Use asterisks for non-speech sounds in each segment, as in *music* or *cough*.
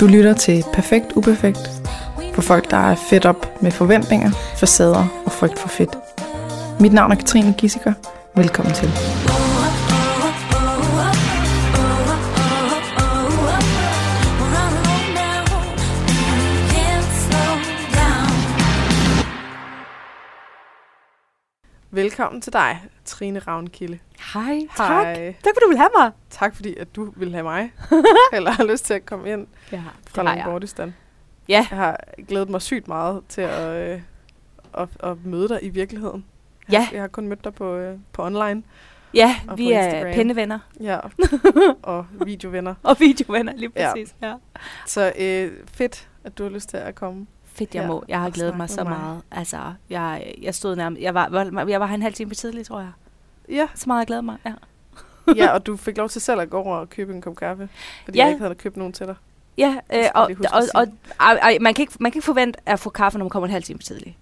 Du lytter til Perfekt Uperfekt for folk, der er fedt op med forventninger, facader og frygt for fedt. Mit navn er Katrine Gissiker. Velkommen til. Velkommen til dig, Trine Ravnkilde. Hej, tak. Hej. Tak, for du vil have mig. Tak fordi, at du vil have mig, *laughs* eller har lyst til at komme ind Ja, fra Langbordistan. Ja, Jeg har glædet mig sygt meget til at, øh, at, at møde dig i virkeligheden. Ja. Jeg har kun mødt dig på, øh, på online. ja Og vi er pennevenner Ja. *laughs* og videovenner. og videovenner, lige Ja. præcis. Ja. Så øh, fedt, at du har lyst til at komme. Fedt, jeg Ja, må. Jeg har glædet mig så mig. meget. Altså, jeg, jeg stod nærmest... Jeg var, jeg var en halv time for tidligt, tror jeg. Ja, Så meget jeg glæder mig, ja. ja, *laughs* og du fik lov til selv at gå over og købe en kop kaffe, fordi Ja. jeg ikke havde købt nogen til dig. Ja, øh, og, og, og, ej, ej, man, kan ikke, man kan ikke forvente at få kaffe, når man kommer en halv time for tidligt.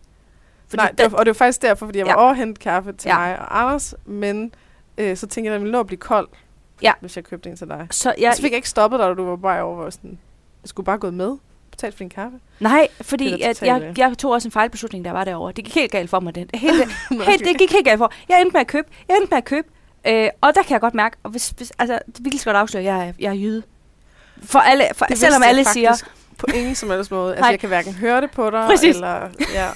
Fordi Nej, det var, og det var faktisk derfor, fordi jeg var Ja. over og hente kaffe til Ja. mig og Anders, men øh, så tænkte jeg, at den ville nå at blive kold, Ja. hvis jeg købte en til dig. Så jeg, så fik jeg ikke stoppet dig, da du var bare over, hvor sådan, jeg skulle bare gået med, betalt for din kaffe. nej, fordi at jeg, jeg tog også en fejlbeslutning, der var derovre. Det gik helt galt for mig. Det, *laughs* helt, helt, det gik helt galt for. Jeg endte med at købe. Jeg endte med at købe. Øh, og der kan jeg godt mærke, og hvis, hvis, altså, det vil lige så godt afsløre, at jeg er, jeg er jyde. For alle, for, Det selvom alle siger, På ingen som helst måde. Altså, jeg kan hverken høre det på dig, *laughs* Præcis. eller... Ja.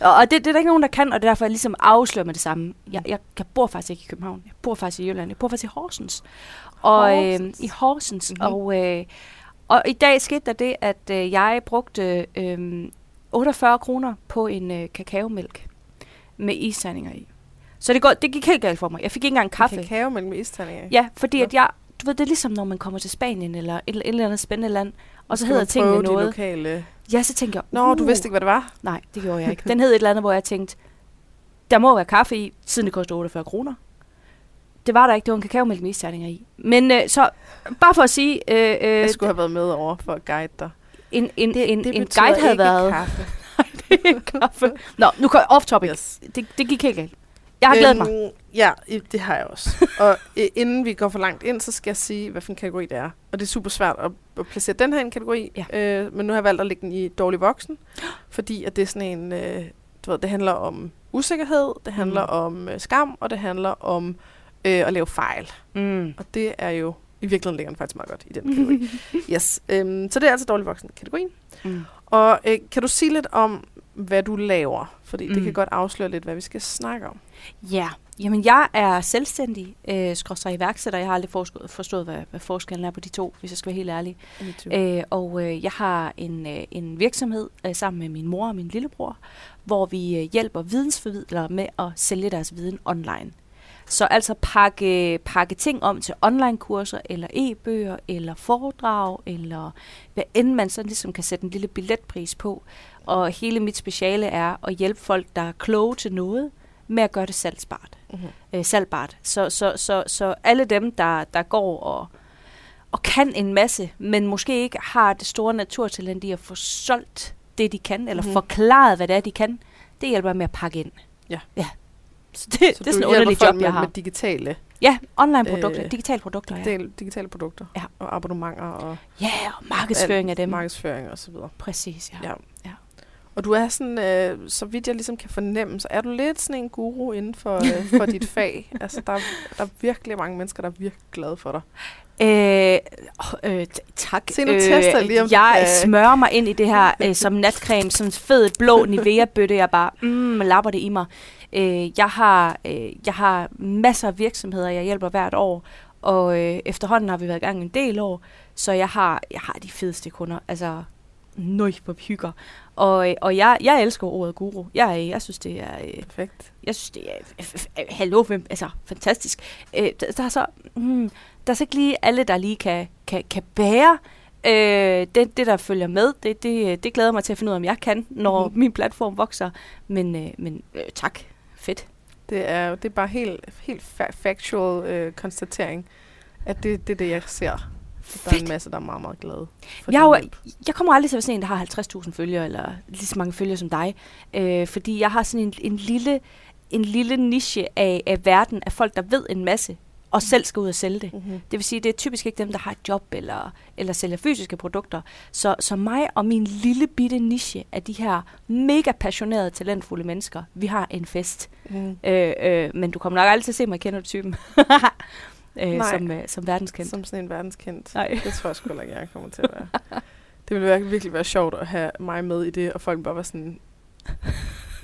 *laughs* og, det, det er der ikke nogen, der kan, og det er derfor, jeg ligesom afslører med det samme. Jeg, jeg, jeg bor faktisk ikke i København. Jeg bor faktisk i Jylland. Jeg bor faktisk i Horsens. Og, øh, Horsens. I Horsens. Mhm. Mm-hmm. Og, øh, og i dag skete der det, at øh, jeg brugte øh, 48 kroner på en øh, kakaomælk med isterninger i. Så det, går, det gik helt galt for mig. Jeg fik ikke engang kaffe. Kakao mellem isterninger. Ja, fordi Nå. at jeg, du ved, det er ligesom, når man kommer til Spanien eller et, et eller andet spændende land, og så hedder tingene de noget. lokale... Ja, så tænker jeg, Nå, du uh, vidste ikke, hvad det var? Nej, det gjorde jeg ikke. *laughs* Den hed et eller andet, hvor jeg tænkte, der må være kaffe i, siden det koster 48 kroner. Det var der ikke, det var en kakaomælk med isterninger i. Men øh, så, bare for at sige, øh, øh, Jeg skulle have været med over for at guide dig. en, en, en, en betyder guide havde ikke været... Kaffe. *laughs* kaffe. Nå, nu går jeg off topic. Yes. Det, det gik helt galt. Jeg har glædet mig. Øhm, Ja, det har jeg også. *laughs* og øh, inden vi går for langt ind, så skal jeg sige, hvad for en kategori det er. Og det er super svært at, at placere den her i en kategori. Ja. Øh, men nu har jeg valgt at lægge den i dårlig voksen. *gasps* Fordi at det er sådan en... Øh, du ved, det handler om usikkerhed, det handler Mm. om øh, skam, og det handler om øh, at lave fejl. Mm. Og det er jo... I virkeligheden ligger den faktisk meget godt i den kategori. *laughs* yes. Øhm, så det er altså dårlig voksen kategorien. Mm. Og øh, kan du sige lidt om, hvad du laver? Fordi det Mm. kan godt afsløre lidt, hvad vi skal snakke om. Ja, jamen jeg er selvstændig, øh, skråstrej iværksætter. Jeg har aldrig forstået, forstået hvad, hvad forskellen er på de to, hvis jeg skal være helt ærlig. Øh, og øh, jeg har en, øh, en virksomhed øh, sammen med min mor og min lillebror, hvor vi øh, hjælper vidensformidlere med at sælge deres viden online. Så altså pakke, pakke ting om til online-kurser, eller e-bøger, eller foredrag, eller hvad end man så ligesom kan sætte en lille billetpris på. Og hele mit speciale er at hjælpe folk, der er kloge til noget, med at gøre det salgsbart. Mhm. Øh, salgbart. Så, så, så, så alle dem, der, der går og, og kan en masse, men måske ikke har det store naturtalent i at få solgt det, de kan, eller Mhm. mm-hmm. forklaret, hvad det er, de kan, det hjælper med at pakke ind. Ja. ja. Så det, det Så er sådan du en hjælper underlig folk job, med, jeg har. med digitale, Ja, online-produkter, Øh, øh, digitale produkter, ja. digitale, produkter Ja. og abonnementer og Ja, og markedsføring af dem. markedsføring og så videre. Præcis, ja. Ja. Ja. Og du er sådan, øh, så vidt jeg ligesom kan fornemme, så er du lidt sådan en guru inden for, øh, for dit *laughs* fag. Altså, der, er- der er virkelig mange mennesker, der er virkelig glade for dig. Øh, øh, tak. Se, nu tester jeg lige, om du jeg kan- smører mig ind i det her øh, som natcreme, som fed blå *laughs* Nivea-bøtte. Jeg bare mm, lapper det i mig. Øh, jeg, har, øh, jeg har masser af virksomheder, jeg hjælper hvert år. Og øh, efterhånden har vi været i gang en del år. Så jeg har, jeg har de fedeste kunder. Altså, nøj, hvor hygger. Og, øh, og jeg, jeg elsker ordet guru. Jeg, jeg synes, det er... Øh, Perfekt. jeg synes, det er hallo, altså fantastisk. Øh, der, der, er så, mm, der er så ikke lige alle, der lige kan, kan, kan bære øh, det, det, der følger med. Det, det, det glæder mig til at finde ud af, om jeg kan, når Mhm. mm. min platform vokser. Men, øh, men øh, tak. Fedt. Det er, det er bare helt, helt fa- factual øh, konstatering, at det, det er det, jeg ser. At Der er en Fedt. masse, der er meget, meget glade for Jeg, jo, jeg kommer aldrig til at være sådan en, der har 50.000 følgere, eller lige så mange følgere som dig. Øh, fordi jeg har sådan en, en, lille, en lille niche af, af verden, af folk, der ved en masse, og selv skal ud og sælge det. Mm-hmm. Det vil sige, det er typisk ikke dem, der har et job eller, eller sælger fysiske produkter. Så, så mig og min lille bitte niche af de her mega passionerede, talentfulde mennesker, vi har en fest. Mm. Øh, øh, men du kommer nok aldrig til at se mig kender du typen. *laughs* øh, Nej. som, øh, som verdenskendt. Som sådan en verdenskendt. Nej. Det tror jeg sgu ikke, jeg kommer til at være. Det ville virkelig være sjovt at have mig med i det, og folk bare var sådan,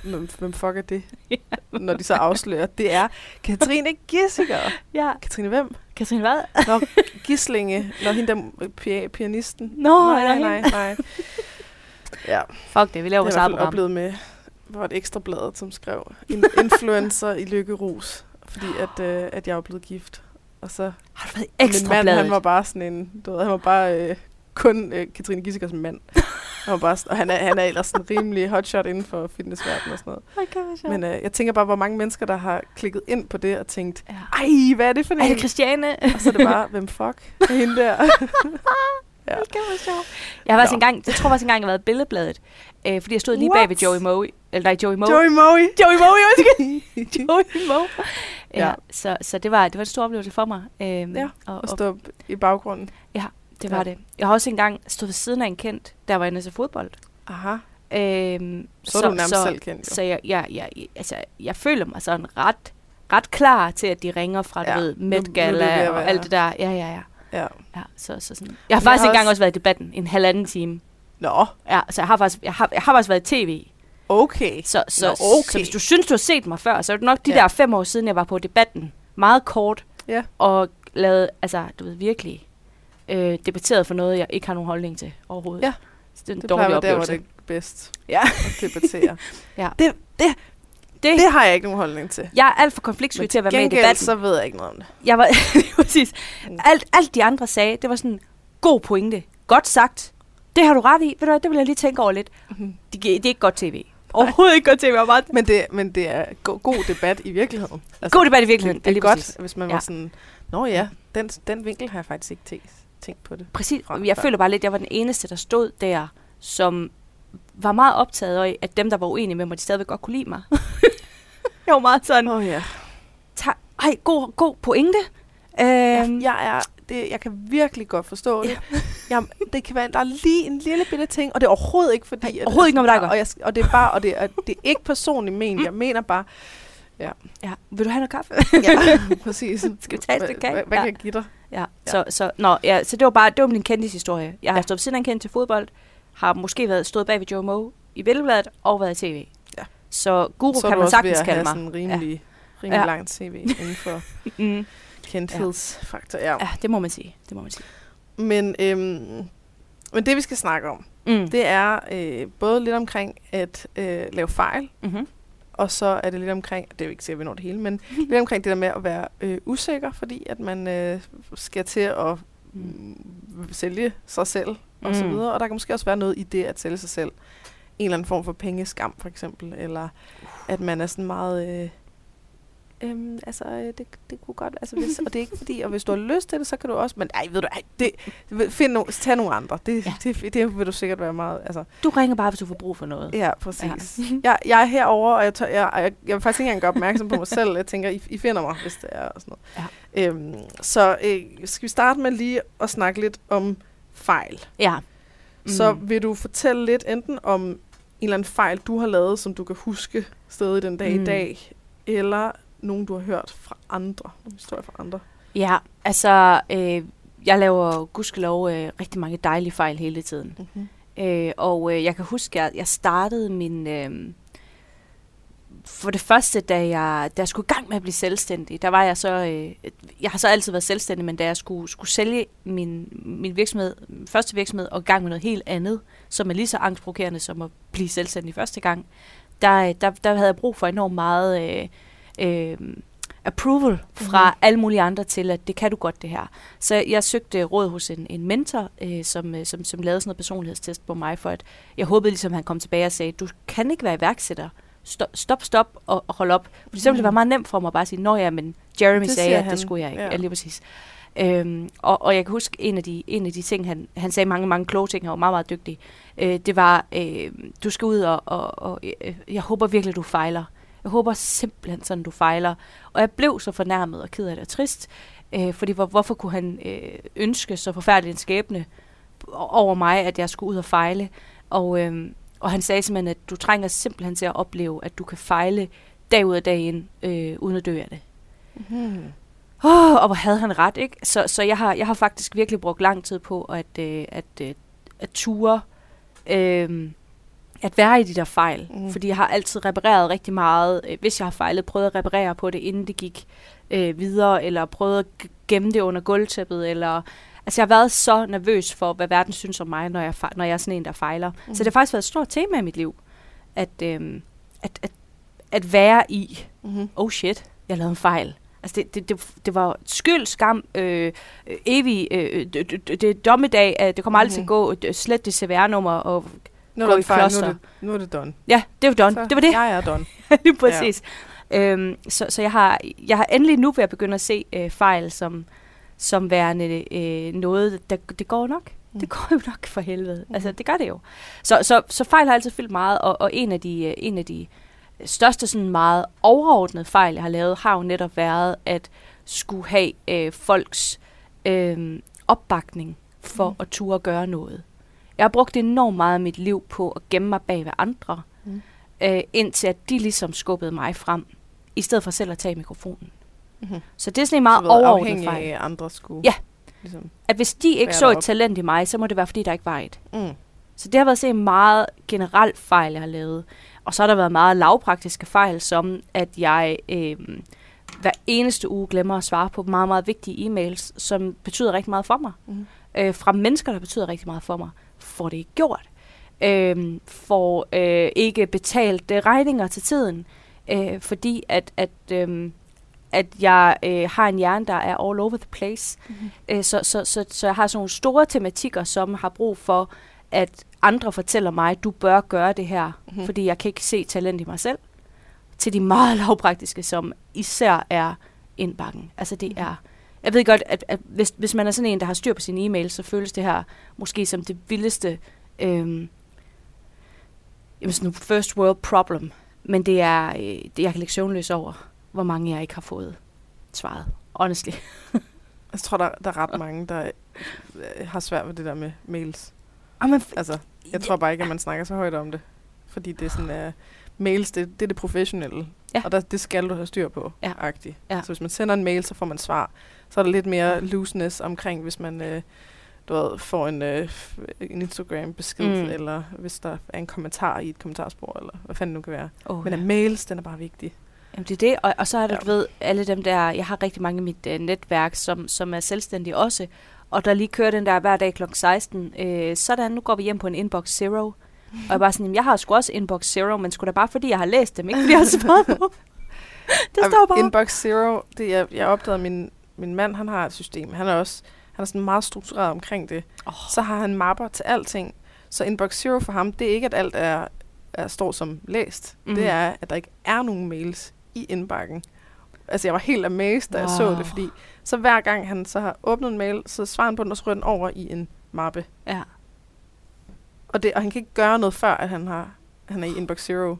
hvem, hvem fuck er det? *laughs* Når de så afslører, det er Katrine Gissiker. Ja, Katrine hvem? Katrine hvad? Nå, Gislinge. Nå, hende der pia- pianisten. Nå, nej, nej, nej, nej. *laughs* Ja, Fuck det, vi laver det vores har eget fald program. oplevet med, hvor var et ekstra blad, som skrev, "In- *laughs* influencer i lykkerus, fordi at, øh, at jeg var blevet gift. Og så Har du været min ekstra mand, bladet? han var bare sådan en, du ved, han var bare øh, kun øh, Katrine Gissikers mand. Var bare, og han er, han er ellers sådan rimelig hotshot inden for fitnessverdenen og sådan noget. Okay. Men øh, jeg tænker bare, hvor mange mennesker, der har klikket ind på det og tænkt, ja. ej, hvad er det for Er en? det Christiane? Og så er det bare, hvem fuck er hende der? *laughs* Ja. Okay, hvor sjovt. Jeg har Nå. engang, jeg tror faktisk engang, jeg har været billedbladet, øh, fordi jeg stod lige bag ved What? Joey Moe. Eller nej, Joey Moe. Joey Moe. Joey Moe, undskyld. *laughs* Joey Moe. Ja, Ja. så, så det, var, det var en stor oplevelse for mig. Øhm, Ja, og, Og og, stå i baggrunden. Det var ja. det. Jeg har også engang stået ved siden af en kendt, der var inde til fodbold. Aha. Øhm, Så, så du nærmest så, selv kendt. Jo. Så jeg, jeg, jeg, altså, jeg føler mig sådan ret, ret klar til, at de ringer fra, Ja, du ved, Met Gala og alt det der. Ja, ja, ja. Ja. ja så, så sådan. Jeg har Jeg faktisk har engang også- også været i debatten en halvanden time. Nå, Ja, så jeg har faktisk, jeg har, jeg har faktisk været i tv. okay. Så, så, Nå, okay. så hvis du synes, du har set mig før, så er det nok de Ja. der fem år siden, jeg var på debatten. Meget kort. Ja. Og lavede, altså, du ved, virkelig øh, debatteret for noget, jeg ikke har nogen holdning til overhovedet. Ja. Så det er en Det dårlig være der, hvor oplevelse. det er bedst Ja. at debattere. *laughs* Ja. Det, det, Det, det har jeg ikke nogen holdning til. jeg er alt for konfliktsky til at være med i debatten. så ved jeg ikke noget om det. Jeg var, *laughs* præcis. Mm. Alt, alt de andre sagde, det var sådan, god pointe. Godt sagt. Det har du ret i. Ved du hvad, det vil jeg lige tænke over lidt. Mhm. Det, det er ikke godt tv. Overhovedet ikke godt tv. Jeg meget Men det, men det er go- god debat i virkeligheden. God debat i virkeligheden. Det, det er lige godt, præcis. hvis man Ja. var sådan, nå ja, den, den vinkel har jeg faktisk ikke tænkt, tænkt på det. Præcis. Jeg føler bare lidt, at jeg var den eneste, der stod der, som var meget optaget af, at dem, der var uenige med mig, de stadigvæk godt kunne lide mig. *laughs* jeg var meget sådan, Åh oh, ja. "Ta- ej, god, god pointe. Øhm, Jeg, jeg, er, det, jeg kan virkelig godt forstå det. Jeg, *laughs* det kan være, der er lige en lille bitte ting, og det er overhovedet ikke fordi... Nej, overhovedet ikke noget med dig at og, jeg, og det er bare, og det er, det er ikke personligt ment. Jeg mener bare, ja. Vil du have noget kaffe? ja, *laughs* præcis. Skal vi tage et stykke kage? hvad, hvad Ja. kan jeg give dig? Ja, Ja. Så, så, nå, ja, så det var bare det var min kendte historie. Jeg har Ja. stået ved siden en kendt til fodbold, har måske været stået bag ved Joe Moe i Billedbladet og været i tv. Ja. Så guru Så er kan du man også ved sagtens at kalde have mig. sådan en rimelig, rimelig Ja. lang CV inden for *laughs* Mm. kendthedsfaktor. Ja. Ja, det må man sige. Det må man sige. Men, øhm, men det, vi skal snakke om, Mm. det er øh, både lidt omkring at øh, lave fejl, Mm-hmm. Og så er det lidt omkring, det er jo ikke sikkert, at vi når det hele, men *laughs* lidt omkring det der med at være øh, usikker, fordi at man øh, skal til at mm, sælge sig selv og så Mm. videre. Og der kan måske også være noget i det at sælge sig selv. En eller anden form for pengeskam, for eksempel. Eller at man er sådan meget... Øh, Øhm, altså, øh, det, det kunne godt, altså hvis, og det er ikke fordi, og hvis du har lyst til det, så kan du også, men ej, ved du, ej, det, find no, tag nogle andre, det, Ja. det, det vil du sikkert være meget, altså, Du ringer bare, hvis du får brug for noget. ja, præcis. Ja. jeg, jeg er herover og jeg, tør, jeg, jeg, jeg vil faktisk ikke engang gøre opmærksom på mig selv, jeg tænker, I, I finder mig, hvis det er, og sådan noget. Ja. Øhm, så øh, skal vi starte med lige at snakke lidt om fejl. Ja. Mm. Så vil du fortælle lidt enten om en eller anden fejl, du har lavet, som du kan huske stadig den dag. Mm. i dag, eller nogen, du har hørt fra andre, nogle historier fra andre. Ja, altså, øh, jeg laver gudskelov øh, rigtig mange dejlige fejl hele tiden. Mm-hmm. Øh, og øh, jeg kan huske, at jeg startede min... Øh, for det første, da jeg, da jeg skulle i gang med at blive selvstændig, der var jeg så... Øh, jeg har så altid været selvstændig, men da jeg skulle, skulle sælge min, min virksomhed, min første virksomhed, og i gang med noget helt andet, som er lige så angstprovokerende som at blive selvstændig første gang, der, der, der havde jeg brug for enormt meget... Øh, øh, approval fra Mhm. mm-hmm. alle mulige andre til, at det kan du godt det her. Så jeg søgte råd hos en, en mentor, øh, som, øh, som, som lavede sådan noget personlighedstest på mig, for at jeg håbede ligesom, han kom tilbage og sagde, du kan ikke være iværksætter. Stop, stop, stop og, og hold op. For så ville det være meget nemt for mig at bare sige, nå ja, men Jeremy Mhm. Det sagde, at han. det skulle jeg ikke. Ja. Ja. lige præcis. Øhm, og, og jeg kan huske, en af de, en af de ting, han, han sagde mange, mange kloge ting, han var meget, meget dygtig, øh, det var, øh, du skal ud og, og, og øh, jeg håber virkelig, du fejler. Jeg håber simpelthen sådan, du fejler. Og jeg blev så fornærmet og ked af det og trist. Øh, fordi hvor, hvorfor kunne han øh, ønske så forfærdelig en skæbne over mig, at jeg skulle ud og fejle? Og, øh, og han sagde simpelthen, at du trænger simpelthen til at opleve, at du kan fejle dag ud og dag ind, øh, uden at dø af det. Mm. Oh, og hvor havde han ret, ikke? Så, så jeg, har, jeg har faktisk virkelig brugt lang tid på at, øh, at, øh, at ture, øh, at være i de der fejl. Mm. Fordi jeg har altid repareret rigtig meget. Øh, hvis jeg har fejlet, prøvet at reparere på det, inden det gik øh, videre, eller prøvet at gemme det under gulvtæppet, eller... Altså, jeg har været så nervøs for, hvad verden synes om mig, når jeg, når jeg er sådan en, der fejler. Mm. Så det har faktisk været et stort tema i mit liv, at, øh, at, at, at være i, mm-hmm. oh shit, jeg lavede en fejl. Altså det, det, det, det var skyld, skam, øh, øh evig, øh, det, det, det dommedag, at det kommer mm-hmm. altid til at gå, slet det CVR-nummer og nu gå i kloster. Nu er, det, nu er det done. Ja, det var done. Så det var det. Jeg er done. *laughs* Lige præcis. Ja. Øhm, så så jeg, har, jeg har endelig nu ved at begynde at se øh, fejl som, som værende øh, noget, der, det går nok. Mm. Det går jo nok for helvede. Mm. Altså, det gør det jo. Så, så, så fejl har altid fyldt meget, og, og en af de, øh, en af de største sådan meget overordnede fejl, jeg har lavet, har jo netop været at skulle have øh, folks øh, opbakning for mm. at turde gøre noget. Jeg har brugt enormt meget af mit liv på at gemme mig bag ved andre, mm. øh, indtil at de ligesom skubbede mig frem, i stedet for selv at tage mikrofonen. Mm-hmm. Så det er sådan en meget overordnet fejl. af andre skulle. Ja. Ligesom at hvis de ikke så et talent i mig, så må det være, fordi der ikke var et. Mm. Så det har været sådan en meget generel fejl, jeg har lavet. Og så har der været meget lavpraktiske fejl, som at jeg øh, hver eneste uge glemmer at svare på meget, meget vigtige e-mails, som betyder rigtig meget for mig. Mm. Øh, fra mennesker, der betyder rigtig meget for mig, får det ikke gjort. Øh, får øh, ikke betalt øh, regninger til tiden, øh, fordi at, at, øh, at jeg øh, har en hjerne, der er all over the place. Mm-hmm. Øh, så, så, så, så jeg har sådan nogle store tematikker, som har brug for at andre fortæller mig, du bør gøre det her, mm-hmm. fordi jeg kan ikke se talent i mig selv, til de meget *laughs* lavpraktiske, som især er indbakken. Altså det mm-hmm. er, jeg ved godt, at, at hvis, hvis man er sådan en, der har styr på sin e-mail, så føles det her måske som det vildeste, øhm, jamen sådan first world problem. Men det er, øh, det, jeg kan lægge søvnløs over, hvor mange jeg ikke har fået svaret. Honestly. *laughs* jeg tror, der, der er ret mange, der øh, har svært ved det der med mails. Jamen, altså, jeg tror bare ikke, at man snakker så højt om det. Fordi det er sådan, uh, mails, det, det er det professionelle. Ja. Og der, det skal du have styr på, ja. agtigt. Ja. Så hvis man sender en mail, så får man svar. Så er der lidt mere looseness omkring, hvis man uh, du ved, får en, uh, en Instagram-besked, mm. eller hvis der er en kommentar i et kommentarspor, eller hvad fanden det nu kan være. Oh, Men ja. mails, den er bare vigtig. Jamen det er det, og, og så er der, ja. du ved, alle dem der, jeg har rigtig mange i mit uh, netværk, som, som er selvstændige også, og der lige kører den der hver dag kl. 16, øh, sådan, nu går vi hjem på en inbox zero. Og jeg bare sådan, jeg har sgu også inbox zero, men skulle da bare fordi, jeg har læst dem, ikke fordi jeg har svaret på. *laughs* det står bare. Inbox zero, det jeg, jeg opdagede, min, min mand, han har et system. Han er også han er sådan meget struktureret omkring det. Oh. Så har han mapper til alting. Så inbox zero for ham, det er ikke, at alt er, er står som læst. Mm. Det er, at der ikke er nogen mails i indbakken. Altså, jeg var helt amazed, da wow. jeg så det, fordi så hver gang han så har åbnet en mail, så svarer han på den, og så ryger den over i en mappe. Ja. Og, det, og han kan ikke gøre noget før, at han, har, han er i inbox zero.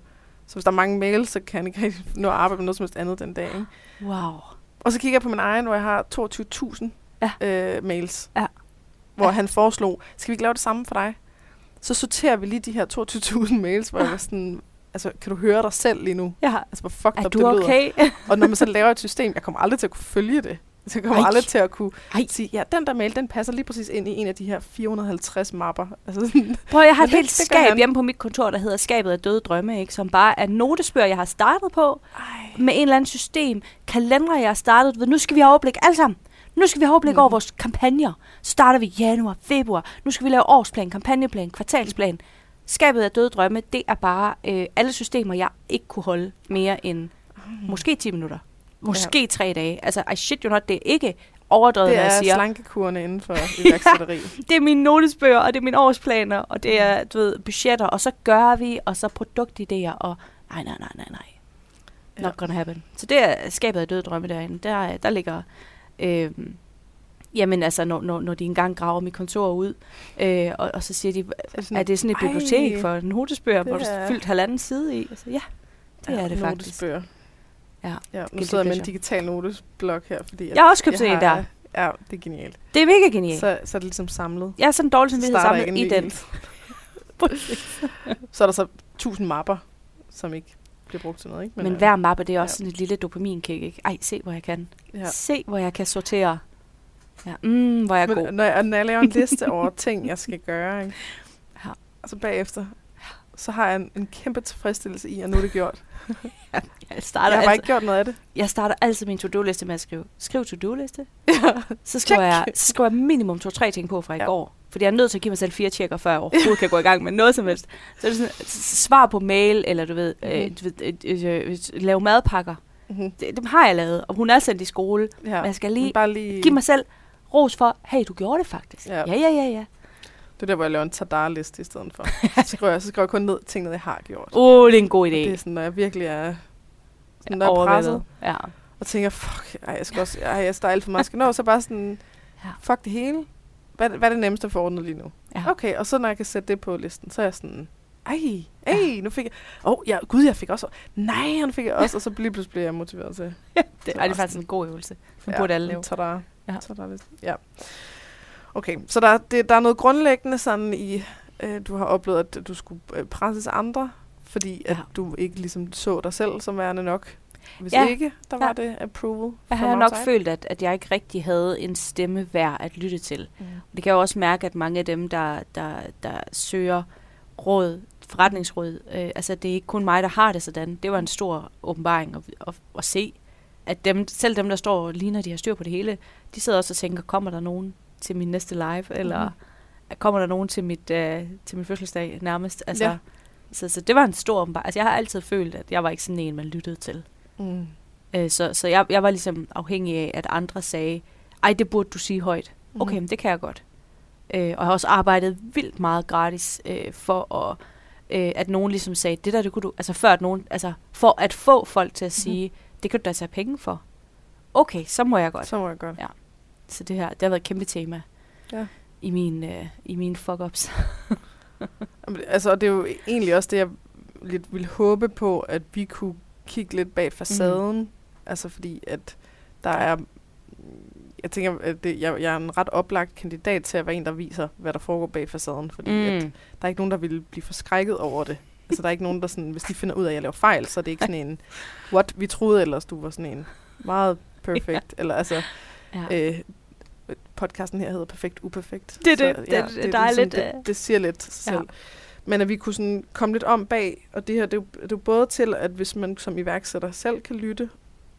Så hvis der er mange mails, så kan han ikke nå at arbejde med noget som helst andet den dag. Ikke? Wow. Og så kigger jeg på min egen, hvor jeg har 22.000 ja. øh, mails. Ja. Hvor ja. han foreslog, skal vi ikke lave det samme for dig? Så sorterer vi lige de her 22.000 mails, hvor ja. jeg var sådan, altså, kan du høre dig selv lige nu? Ja. Altså, hvor fucked er up du det okay? lyder. Og når man så laver et system, jeg kommer aldrig til at kunne følge det. Så jeg kommer Ej. aldrig til at kunne Ej. sige, ja, den der mail, den passer lige præcis ind i en af de her 450 mapper. Altså sådan, Prøv, jeg har *laughs* et helt skab hjemme på mit kontor, der hedder Skabet af Døde Drømme, ikke? som bare er notesbøger, jeg har startet på, Ej. med en eller anden system, kalendere, jeg har startet ved. Nu skal vi have overblik alle sammen. Nu skal vi have overblik mm. over vores kampagner. Så starter vi januar, februar. Nu skal vi lave årsplan, kampagneplan, kvartalsplan. Skabet af døde drømme, det er bare øh, alle systemer, jeg ikke kunne holde mere end mm. måske 10 minutter. Måske ja. tre dage. Altså, I shit you not, det er ikke overdrevet, det jeg siger. Det er slankekurene inden for *laughs* iværksætteri. det er mine notesbøger, og det er mine årsplaner, og det er, du ved, budgetter, og så gør vi, og så produktidéer, og nej, nej, nej, nej, nej. Ja. Not gonna happen. Så det er skabet af døde drømme derinde. Der, der ligger Øh, jamen altså, når, når, når de engang graver mit kontor ud, øh, og, og så siger de, sådan, er det sådan et bibliotek for notesbøger, hvor du har fyldt halvanden side i? Altså, ja, det ja, er det faktisk. Notesbøger. Ja. Ja, nu sidder jeg med en digital notesblok her, fordi... at Jeg har også købt sådan en der. Ja, det er genialt. Det er mega genialt. Så, Så, er det ligesom samlet. jeg er sådan dårlig samvittighed samlet i en den. *laughs* Så er der så tusind mapper, som ikke bliver brugt til noget, ikke? Men, øh, hver mappe, det er også ja. sådan et lille dopaminkick, ikke? Ej, se hvor jeg kan. Ja. Ja. Se hvor jeg kan sortere. Ja, mm, hvor jeg er god. Men når jeg, når jeg laver en liste over *laughs* ting, jeg skal gøre, ikke? Ja. og så bagefter, så har jeg en, en kæmpe tilfredsstillelse i, at nu er det gjort. *laughs* Jeg Jeg starter, har bare altid, ikke gjort noget af det. jeg starter altid min to-do-liste med at skrive, skriv to-do-liste. Ja. Så skriver, jeg, så skriver jeg minimum to-tre ting på fra i Ja. går. Fordi jeg er nødt til at give mig selv fire tjekker, før jeg overhovedet kan gå i gang med noget som helst. Så er det sådan, s- svar på mail, eller du ved, øh, Mhm. du ved øh, øh, øh, lave madpakker. Mm-hmm. Dem har jeg lavet, og hun er sendt i skole. Ja. Men jeg skal lige bare lige... give mig selv ros for, hey, du gjorde det faktisk. Ja. Ja, ja, ja, ja. Det er der, hvor jeg laver en tadar-liste i stedet for. *laughs* så, skriver jeg, så skriver jeg kun ned ting, jeg har gjort. Åh, oh, det er en god idé. Og det er sådan, når jeg virkelig er, sådan, når jeg er presset, Ja. og tænker, fuck, ej, jeg skal også, ej, jeg står alt for meget, jeg skal nå, så bare sådan, Ja. fuck det hele. Hvad, hvad er det nemmeste at få ordnet lige nu? ja. Okay, og så når jeg kan sætte det på listen, så er jeg sådan, ej, ej, nu fik jeg, åh, oh, ja, gud, jeg fik også, nej, nu fik jeg også, og så lige pludselig bliver jeg motiveret til. *laughs* det, Så ej, det er faktisk en god øvelse. Den burde alle lave. Tada. Ja. Tada. Ja. Okay, så der, det, der er noget grundlæggende sådan i, øh, du har oplevet, at du skulle øh, presses andre, fordi at Ja. du ikke ligesom så dig selv som værende nok. Hvis Ja. ikke, der Ja. var det approval. Jeg har nok følt, at, at jeg ikke rigtig havde en stemme værd at lytte til. Mm. Det kan jeg også mærke, at mange af dem, der, der, der søger råd, forretningsråd, øh, altså det er ikke kun mig, der har det sådan. Det var en stor åbenbaring at, at, at se, at dem, selv dem, der står og ligner, de har styr på det hele, de sidder også og tænker, kommer der nogen til min næste live, eller Mhm. kommer der nogen til, mit, øh, til min fødselsdag nærmest? Altså, Ja. så, så det var en stor åbenbaring. Altså jeg har altid følt, at jeg var ikke sådan en, man lyttede til. Mm. Øh, så så jeg, jeg var ligesom afhængig af, at andre sagde, ej, det burde du sige højt. Okay, Mhm. men det kan jeg godt. Øh, og jeg har også arbejdet vildt meget gratis øh, for at, øh, at nogen ligesom sagde, det der, det kunne du, altså før at nogen, altså for at få folk til at sige, mm-hmm. det kan du da tage penge for. Okay, så må jeg godt. Så må jeg godt. Ja. Så det her, det har været et kæmpe tema Ja. i min, øh, i mine fuck-ups. *laughs* Altså, og det er jo egentlig også det, jeg lidt ville håbe på, at vi kunne kigge lidt bag facaden. Mm. Altså, fordi at der er... Jeg tænker, at det, jeg, jeg er en ret oplagt kandidat til at være en, der viser, hvad der foregår bag facaden. Fordi mm. at der er ikke nogen, der vil blive forskrækket over det. Altså, der er ikke nogen, der sådan... Hvis de finder ud af, at jeg laver fejl, så er det ikke sådan en... What? Vi troede ellers, du var sådan en meget perfect. *laughs* ja. Eller altså... ja. Øh, podcasten her hedder Perfekt Uperfekt. Det er Så, det. Det- der er ligesom, lidt, Det, øh, det siger lidt sig ja. selv. Men at vi kunne sådan komme lidt om bag, og det her, det er, jo, det er jo både til, at hvis man som iværksætter selv kan lytte,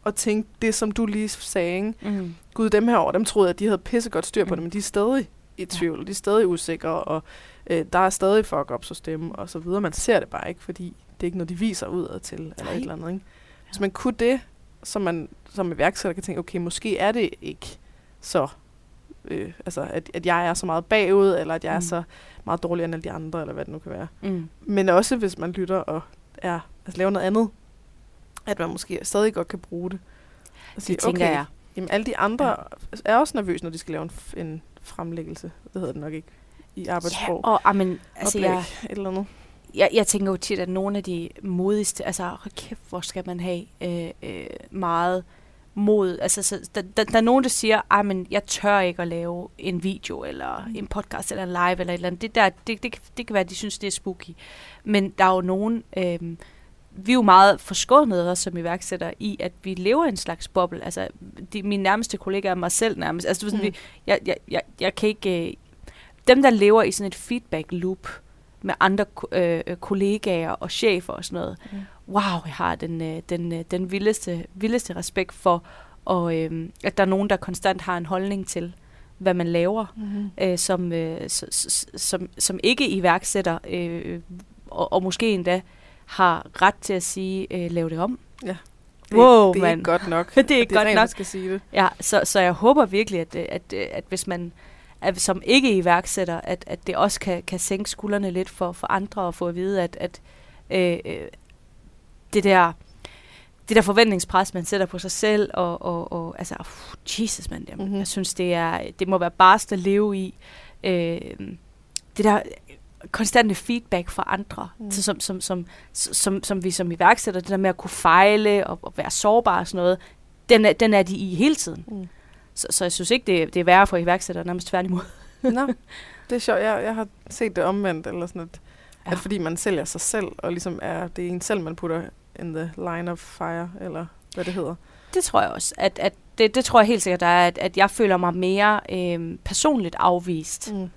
og tænke det, som du lige sagde, ikke? Mm. Gud, dem her over, dem troede jeg, at de havde pissegodt styr på Mm. det, men de er stadig i tvivl, ja. de er stadig usikre, og øh, der er stadig fuck-ups hos dem, og så videre. Man ser det bare ikke, fordi det er ikke noget, de viser udad til, eller Nej. et eller andet, ikke? Hvis man kunne det, så man som iværksætter kan tænke, okay, måske er det ikke så, øh, altså, at, at jeg er så meget bagud, eller at jeg mm. er så meget dårligere end alle de andre, eller hvad det nu kan være. Mm. Men også hvis man lytter og er, altså laver noget andet, at man måske stadig godt kan bruge det. Og Det tænker jeg. Jamen alle de andre ja. er også nervøse, når de skal lave en, en fremlæggelse. Det hedder det nok ikke i Ja, arbejdssprog. og amen, altså Oplæg, jeg, et eller andet. jeg, jeg tænker jo tit, at nogle af de modigste, altså kæft, hvor skal man have øh, øh, meget mod. Altså, så, der, der, der er nogen, der siger, men jeg tør ikke at lave en video, eller Mm. en podcast, eller en live, eller et eller andet. Det, der, det, det, kan- det kan være, at de synes, det er spooky. Men der er jo nogen, øh, vi er jo meget forskånede også som iværksætter i, at vi lever i en slags boble. Altså, de, mine nærmeste kollegaer og mig selv nærmest. Altså, sådan, Mm. vi, jeg, jeg, jeg, jeg kan ikke... Øh, dem, der lever i sådan et feedback loop med andre øh, kollegaer og chefer og sådan noget. Mm. Wow, jeg har den, øh, den, øh, den vildeste, vildeste respekt for, og, øh, at der er nogen, der konstant har en holdning til, hvad man laver, Mm-hmm. øh, som, øh, som, som ikke iværksætter, øh, og, og måske endda har ret til at sige, øh, lav det om. Det, Wow, det er mand. ikke godt nok. *laughs* Det er ikke det er godt nok. man skal sige det. Ja, så, så jeg håber virkelig, at, øh, at, at, at hvis man at som ikke iværksætter, at, at det også kan, kan sænke skuldrene lidt for, for andre og få at vide, at, at øh, det der det der forventningspres, man sætter på sig selv, og, og, og altså, uh, Jesus, man, jeg, Mhm. mm-hmm. jeg synes, det, er, det må være barst at leve i. Øh, det der, konstante feedback fra andre, mm. så som, som, som, som, som vi som iværksætter, det der med at kunne fejle og, og være sårbar og sådan noget, den er, den er de i hele tiden. Mm. Så, så jeg synes ikke, det, det er værre for iværksætter, nærmest tværtimod. Nå, det er sjovt. Jeg, jeg har set det omvendt, eller sådan at, ja. at fordi man sælger sig selv, og ligesom er det en selv, man putter in the line of fire, eller hvad det hedder. Det tror jeg også. At, at det, det tror jeg helt sikkert, der er, at, at jeg føler mig mere øh, personligt afvist, mm.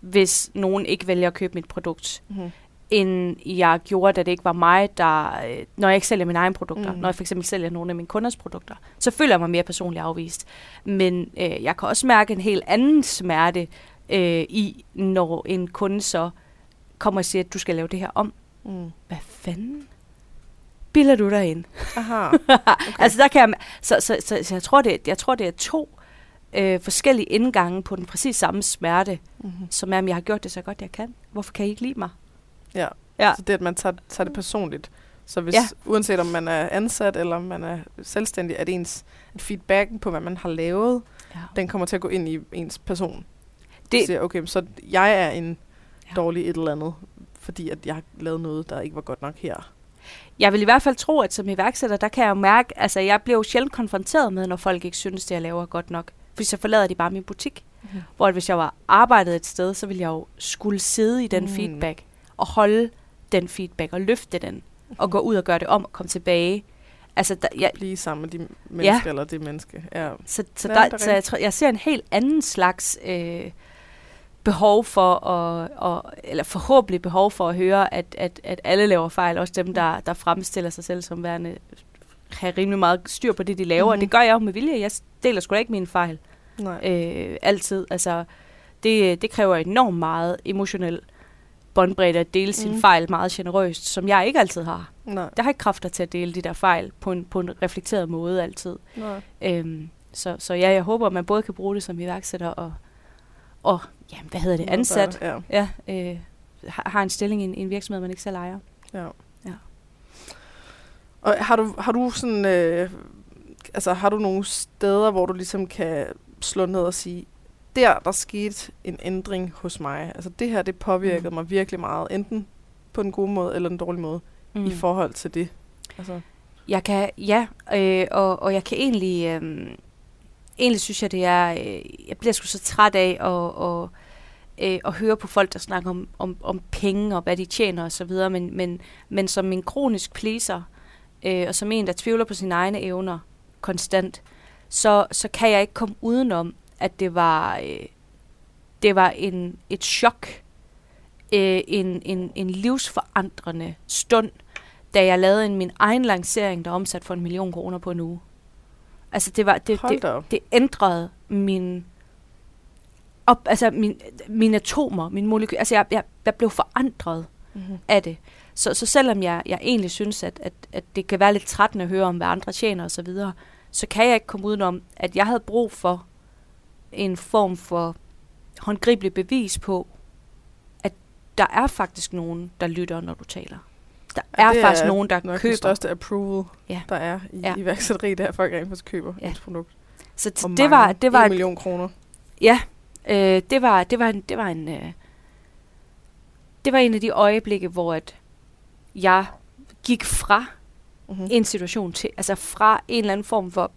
hvis nogen ikke vælger at købe mit produkt, mm. end jeg gjorde, da det ikke var mig, der, øh, når jeg ikke sælger mine egne produkter, mm. når jeg for eksempel sælger nogle af mine kunders produkter, så føler jeg mig mere personligt afvist. Men øh, jeg kan også mærke en helt anden smerte øh, i, når en kunde så kommer og siger, at du skal lave det her om. Mm. Hvad fanden? Bilder du dig ind? Aha. *laughs* Okay. altså der kan jeg, så, så, så, så jeg, tror, det, jeg tror, det er to øh, forskellige indgange på den præcis samme smerte, mm-hmm. som er, at jeg har gjort det så godt, jeg kan. Hvorfor kan I ikke lide mig? Ja, ja. så det at man tager, tager det personligt. Så hvis, ja. uanset om man er ansat eller om man er selvstændig, at ens at feedbacken på, hvad man har lavet, ja. den kommer til at gå ind i ens person. Det siger, okay, så jeg er en ja. dårlig et eller andet, fordi at jeg har lavet noget, der ikke var godt nok her jeg vil i hvert fald tro, at som iværksætter, der kan jeg jo mærke, altså jeg bliver jo sjældent konfronteret med, når folk ikke synes, det jeg laver er godt nok. Hvis så forlader de bare min butik. Mm. Hvor hvis jeg var arbejdet et sted, så ville jeg jo skulle sidde i den mm. feedback, og holde den feedback, og løfte den, og gå ud og gøre det om, og komme tilbage. Altså, der, jeg, Blive sammen med de mennesker, ja. eller det menneske. Ja. Så, så, der, så jeg, tror, jeg ser en helt anden slags... Øh, behov for at, og, eller forhåbentlig behov for at høre, at, at, at alle laver fejl, også dem, der, der fremstiller sig selv som værende, har rimelig meget styr på det, de laver. Mm-hmm. Og det gør jeg jo med vilje. Jeg deler sgu da ikke mine fejl. Nej. Øh, altid. Altså, det, det kræver enormt meget emotionel båndbredde at dele mm. sin fejl meget generøst, som jeg ikke altid har. Nej. Jeg har ikke kræfter til at dele de der fejl på en, på en reflekteret måde altid. Nej. Øhm, så, så ja, jeg håber, at man både kan bruge det som iværksætter og, og ja, hvad hedder det, ansat, ja. Ja, øh, har en stilling i en, en virksomhed, man ikke selv ejer. Ja. ja. Og har du, har du sådan, øh, altså har du nogle steder, hvor du ligesom kan slå ned og sige, der, der skete en ændring hos mig. Altså det her, det påvirkede mm. mig virkelig meget, enten på den gode måde eller den dårlige måde, mm. i forhold til det. Altså. Jeg kan, ja, øh, og, og jeg kan egentlig, øh, egentlig synes jeg, det er, øh, jeg bliver sgu så træt af at, og, øh, at høre på folk, der snakker om, om, om penge og hvad de tjener osv., men, men, men som en kronisk pleaser, øh, og som en, der tvivler på sine egne evner konstant, så, så kan jeg ikke komme udenom, at det var, øh, det var en, et chok, øh, en, en, en livsforandrende stund, da jeg lavede en, min egen lancering, der omsat for en million kroner på en uge. Altså det var det, det, det ændrede min op, altså min, mine atomer, min molekyl, altså jeg, jeg, jeg blev forandret mm-hmm. af det. Så, så selvom jeg, jeg egentlig synes, at, at, at det kan være lidt trættende at høre om, hvad andre tjener osv., så, videre, så kan jeg ikke komme udenom, at jeg havde brug for en form for håndgribelig bevis på, at der er faktisk nogen, der lytter, når du taler. Der er faktisk er nogen, der nok køber. det største approval, ja. der er i ja. iværksætteri, det er, at folk rent faktisk køber ja. et produkt. Så t- det var, det var en million kroner. Ja, øh, det var, det var en, det var en, øh, det var en af de øjeblikke, hvor at jeg gik fra mm-hmm. en situation til, altså fra en eller anden form for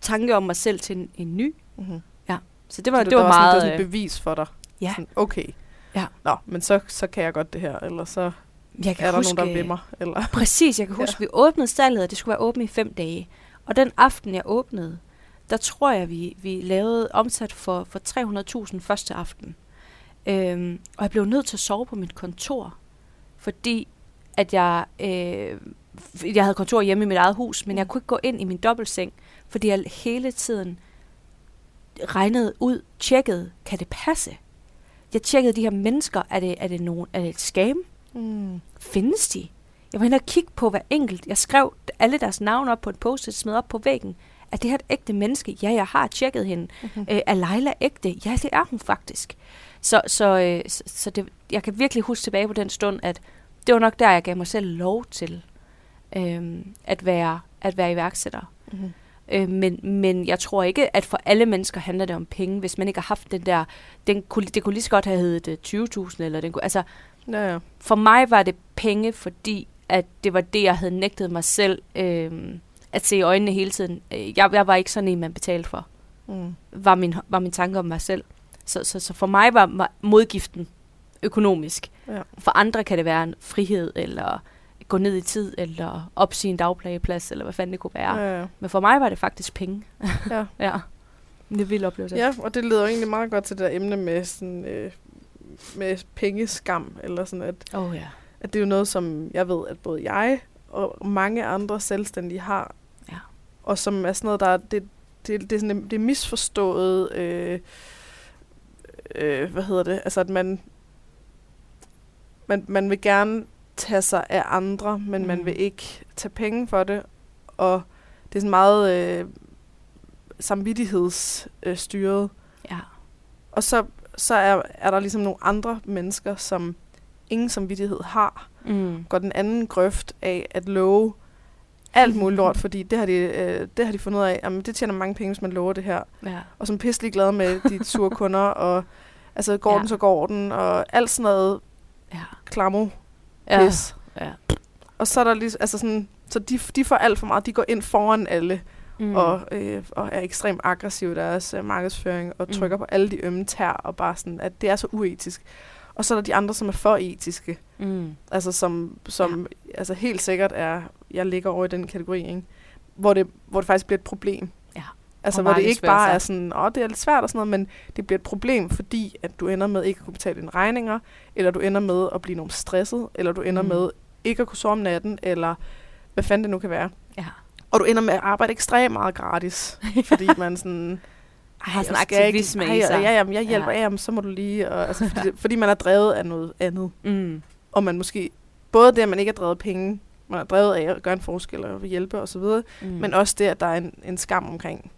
tanke om mig selv til en, en ny. Mm-hmm. Ja, så det var, så det, det var, var meget... Sådan, det var et bevis for dig. Ja. Sådan, okay. Ja. Nå, men så, så kan jeg godt det her, eller så jeg kan er der huske, nogen, der vil mig? Eller? *laughs* Præcis, jeg kan huske, ja. vi åbnede stallet, og det skulle være åbent i fem dage. Og den aften, jeg åbnede, der tror jeg, vi, vi lavede omsat for, for 300.000 første aften. Øhm, og jeg blev nødt til at sove på mit kontor, fordi at jeg, øh, jeg havde kontor hjemme i mit eget hus, men jeg kunne ikke gå ind i min dobbeltseng, fordi jeg hele tiden regnede ud, tjekkede, kan det passe? Jeg tjekkede de her mennesker, er det, er det, nogen, er det et scam? Mm. Findes de? Jeg var inde og kigge på hver enkelt. Jeg skrev alle deres navne op på et post-it, smed op på væggen. Er det her et ægte menneske? Ja, jeg har tjekket hende. Mm-hmm. Øh, er Leila ægte? Ja, det er hun faktisk. Så, så, øh, så, så det, jeg kan virkelig huske tilbage på den stund, at det var nok der, jeg gav mig selv lov til øh, at, være, at være iværksætter. Mm-hmm. Øh, men, men jeg tror ikke, at for alle mennesker handler det om penge, hvis man ikke har haft den der... Den kunne, det kunne lige så godt have heddet 20.000, øh, eller den kunne, altså, Ja, ja. For mig var det penge, fordi at det var det, jeg havde nægtet mig selv øh, at se i øjnene hele tiden. Øh, Jeg, jeg var ikke sådan en, man betalte for, Mm. var min, var min tanke om mig selv. Så, så, så for mig var, var modgiften økonomisk. Ja. For andre kan det være en frihed, eller gå ned i tid, eller opsige en dagplageplads, eller hvad fanden det kunne være. Ja, ja. Men for mig var det faktisk penge. Ja. *laughs* ja. Det er vild oplevelse. ja, og det leder jo egentlig meget godt til det der emne med, sådan, øh, med pengeskam, eller sådan, at, Oh, ja. at det er jo noget, som jeg ved, at både jeg og mange andre selvstændige har, Ja. og som er sådan noget, der er, det, det, det, er sådan, det er misforstået, øh, øh, hvad hedder det, altså at man, man, man vil gerne tage sig af andre, men mm. man vil ikke tage penge for det, og det er sådan meget øh, samvittighedsstyret. Øh, ja. og så, så er, er der ligesom nogle andre mennesker, som ingen samvittighed har, Mm. går den anden grøft af at love alt muligt lort, *laughs* fordi det har de, øh, det har de fundet ud af, jamen det tjener mange penge, hvis man lover det her. ja. Og som pisselig glade med de *laughs* sure kunder, og altså går Ja. den, så går den, og alt sådan noget Ja. klamo Ja. pis. ja. Og så er der lige, altså sådan, så de, de får alt for meget, de går ind foran alle, Mm. mm. og, øh, og er ekstremt aggressive i deres øh, markedsføring, og Mm. trykker på alle de ømme tær, og bare sådan, at det er så uetisk. Og så er der de andre, som er for etiske. Mm. Altså som, som ja. altså helt sikkert er, jeg ligger over i den kategori, ikke? Hvor, det, hvor det faktisk bliver et problem. Ja. Altså Og hvor det ikke bare sig. er sådan, åh, det er lidt svært og sådan noget, men det bliver et problem, fordi at du ender med ikke at kunne betale dine regninger, eller du ender med at blive nogen stresset, eller du ender Mm. mm. med ikke at kunne sove om natten, eller hvad fanden det nu kan være. Ja. Og du ender med at arbejde ekstremt meget gratis, *laughs* fordi man sådan... Har sådan ikke- aktivisme i ej, sig. Ja, jamen, jeg hjælper, Ja. jamen, så må du lige... Og, altså, fordi, *laughs* fordi man er drevet af noget andet. Mm. Og man måske... Både det, at man ikke er drevet penge, man er drevet af at gøre en forskel og hjælpe osv., mm. Mm. men også det, at der er en, en skam omkring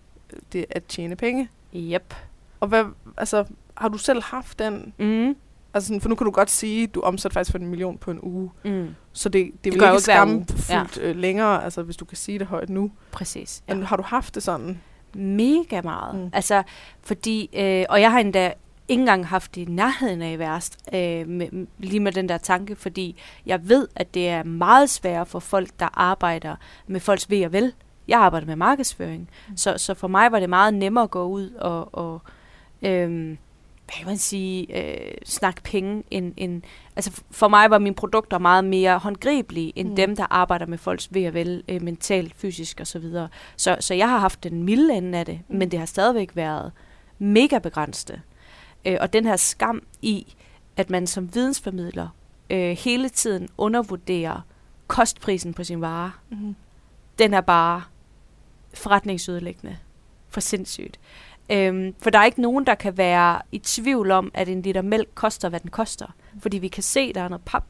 det at tjene penge. Yep. Og hvad, altså, har du selv haft den? Mm. Altså, sådan, for nu kan du godt sige, at du omsætter faktisk for en million på en uge. Mm. Så det, det, det vil jo ikke skamfuldt ja. øh, længere, altså, hvis du kan sige det højt nu. Præcis. Ja. Men har du haft det sådan? Mega meget. Mm. Altså, fordi, øh, og jeg har endda ikke engang haft det i nærheden af værst, øh, med, lige med den der tanke, fordi jeg ved, at det er meget sværere for folk, der arbejder med folks ved og vel. Jeg arbejder med markedsføring, mm. så, så for mig var det meget nemmere at gå ud og, og øh, hvad kan man sige, øh, snakke penge. End, end, altså for mig var mine produkter meget mere håndgribelige, end mm. Mm. dem, der arbejder med folks ved og vel, øh, mentalt, fysisk osv. Så, så, så jeg har haft den milde ende af det, mm. Mm. men det har stadigvæk været mega begrænset. Øh, og den her skam i, at man som vidensformidler øh, hele tiden undervurderer kostprisen på sin vare, Mm-hmm. den er bare forretningsødelæggende. For sindssygt. Øhm, for der er ikke nogen, der kan være i tvivl om, at en liter mælk koster, hvad den koster. Fordi vi kan se, der er noget pap.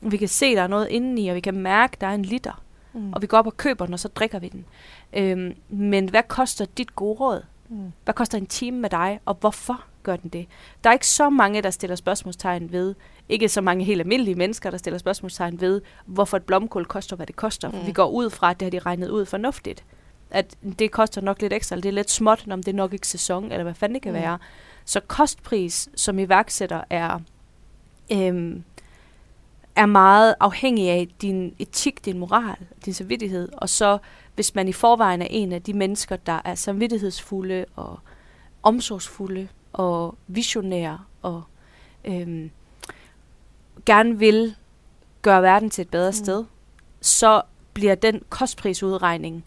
Vi kan se, der er noget indeni, og vi kan mærke, der er en liter. Mm. Og vi går op og køber den, og så drikker vi den. Øhm, men hvad koster dit gode råd? Mm. Hvad koster en time med dig, og hvorfor gør den det? Der er ikke så mange, der stiller spørgsmålstegn ved, ikke så mange helt almindelige mennesker, der stiller spørgsmålstegn ved, hvorfor et blomkål koster, hvad det koster. Mm. Vi går ud fra, at det har de regnet ud fornuftigt. At det koster nok lidt ekstra, eller det er lidt småt, om det er nok ikke sæson, eller hvad fanden det kan mm. Være. Så kostpris som iværksætter er, øhm, er meget afhængig af din etik, din moral, din samvittighed. Og så hvis man i forvejen er en af de mennesker, der er samvittighedsfulde og omsorgsfulde og visionære og øhm, gerne vil gøre verden til et bedre. Mm. sted, så bliver den kostprisudregning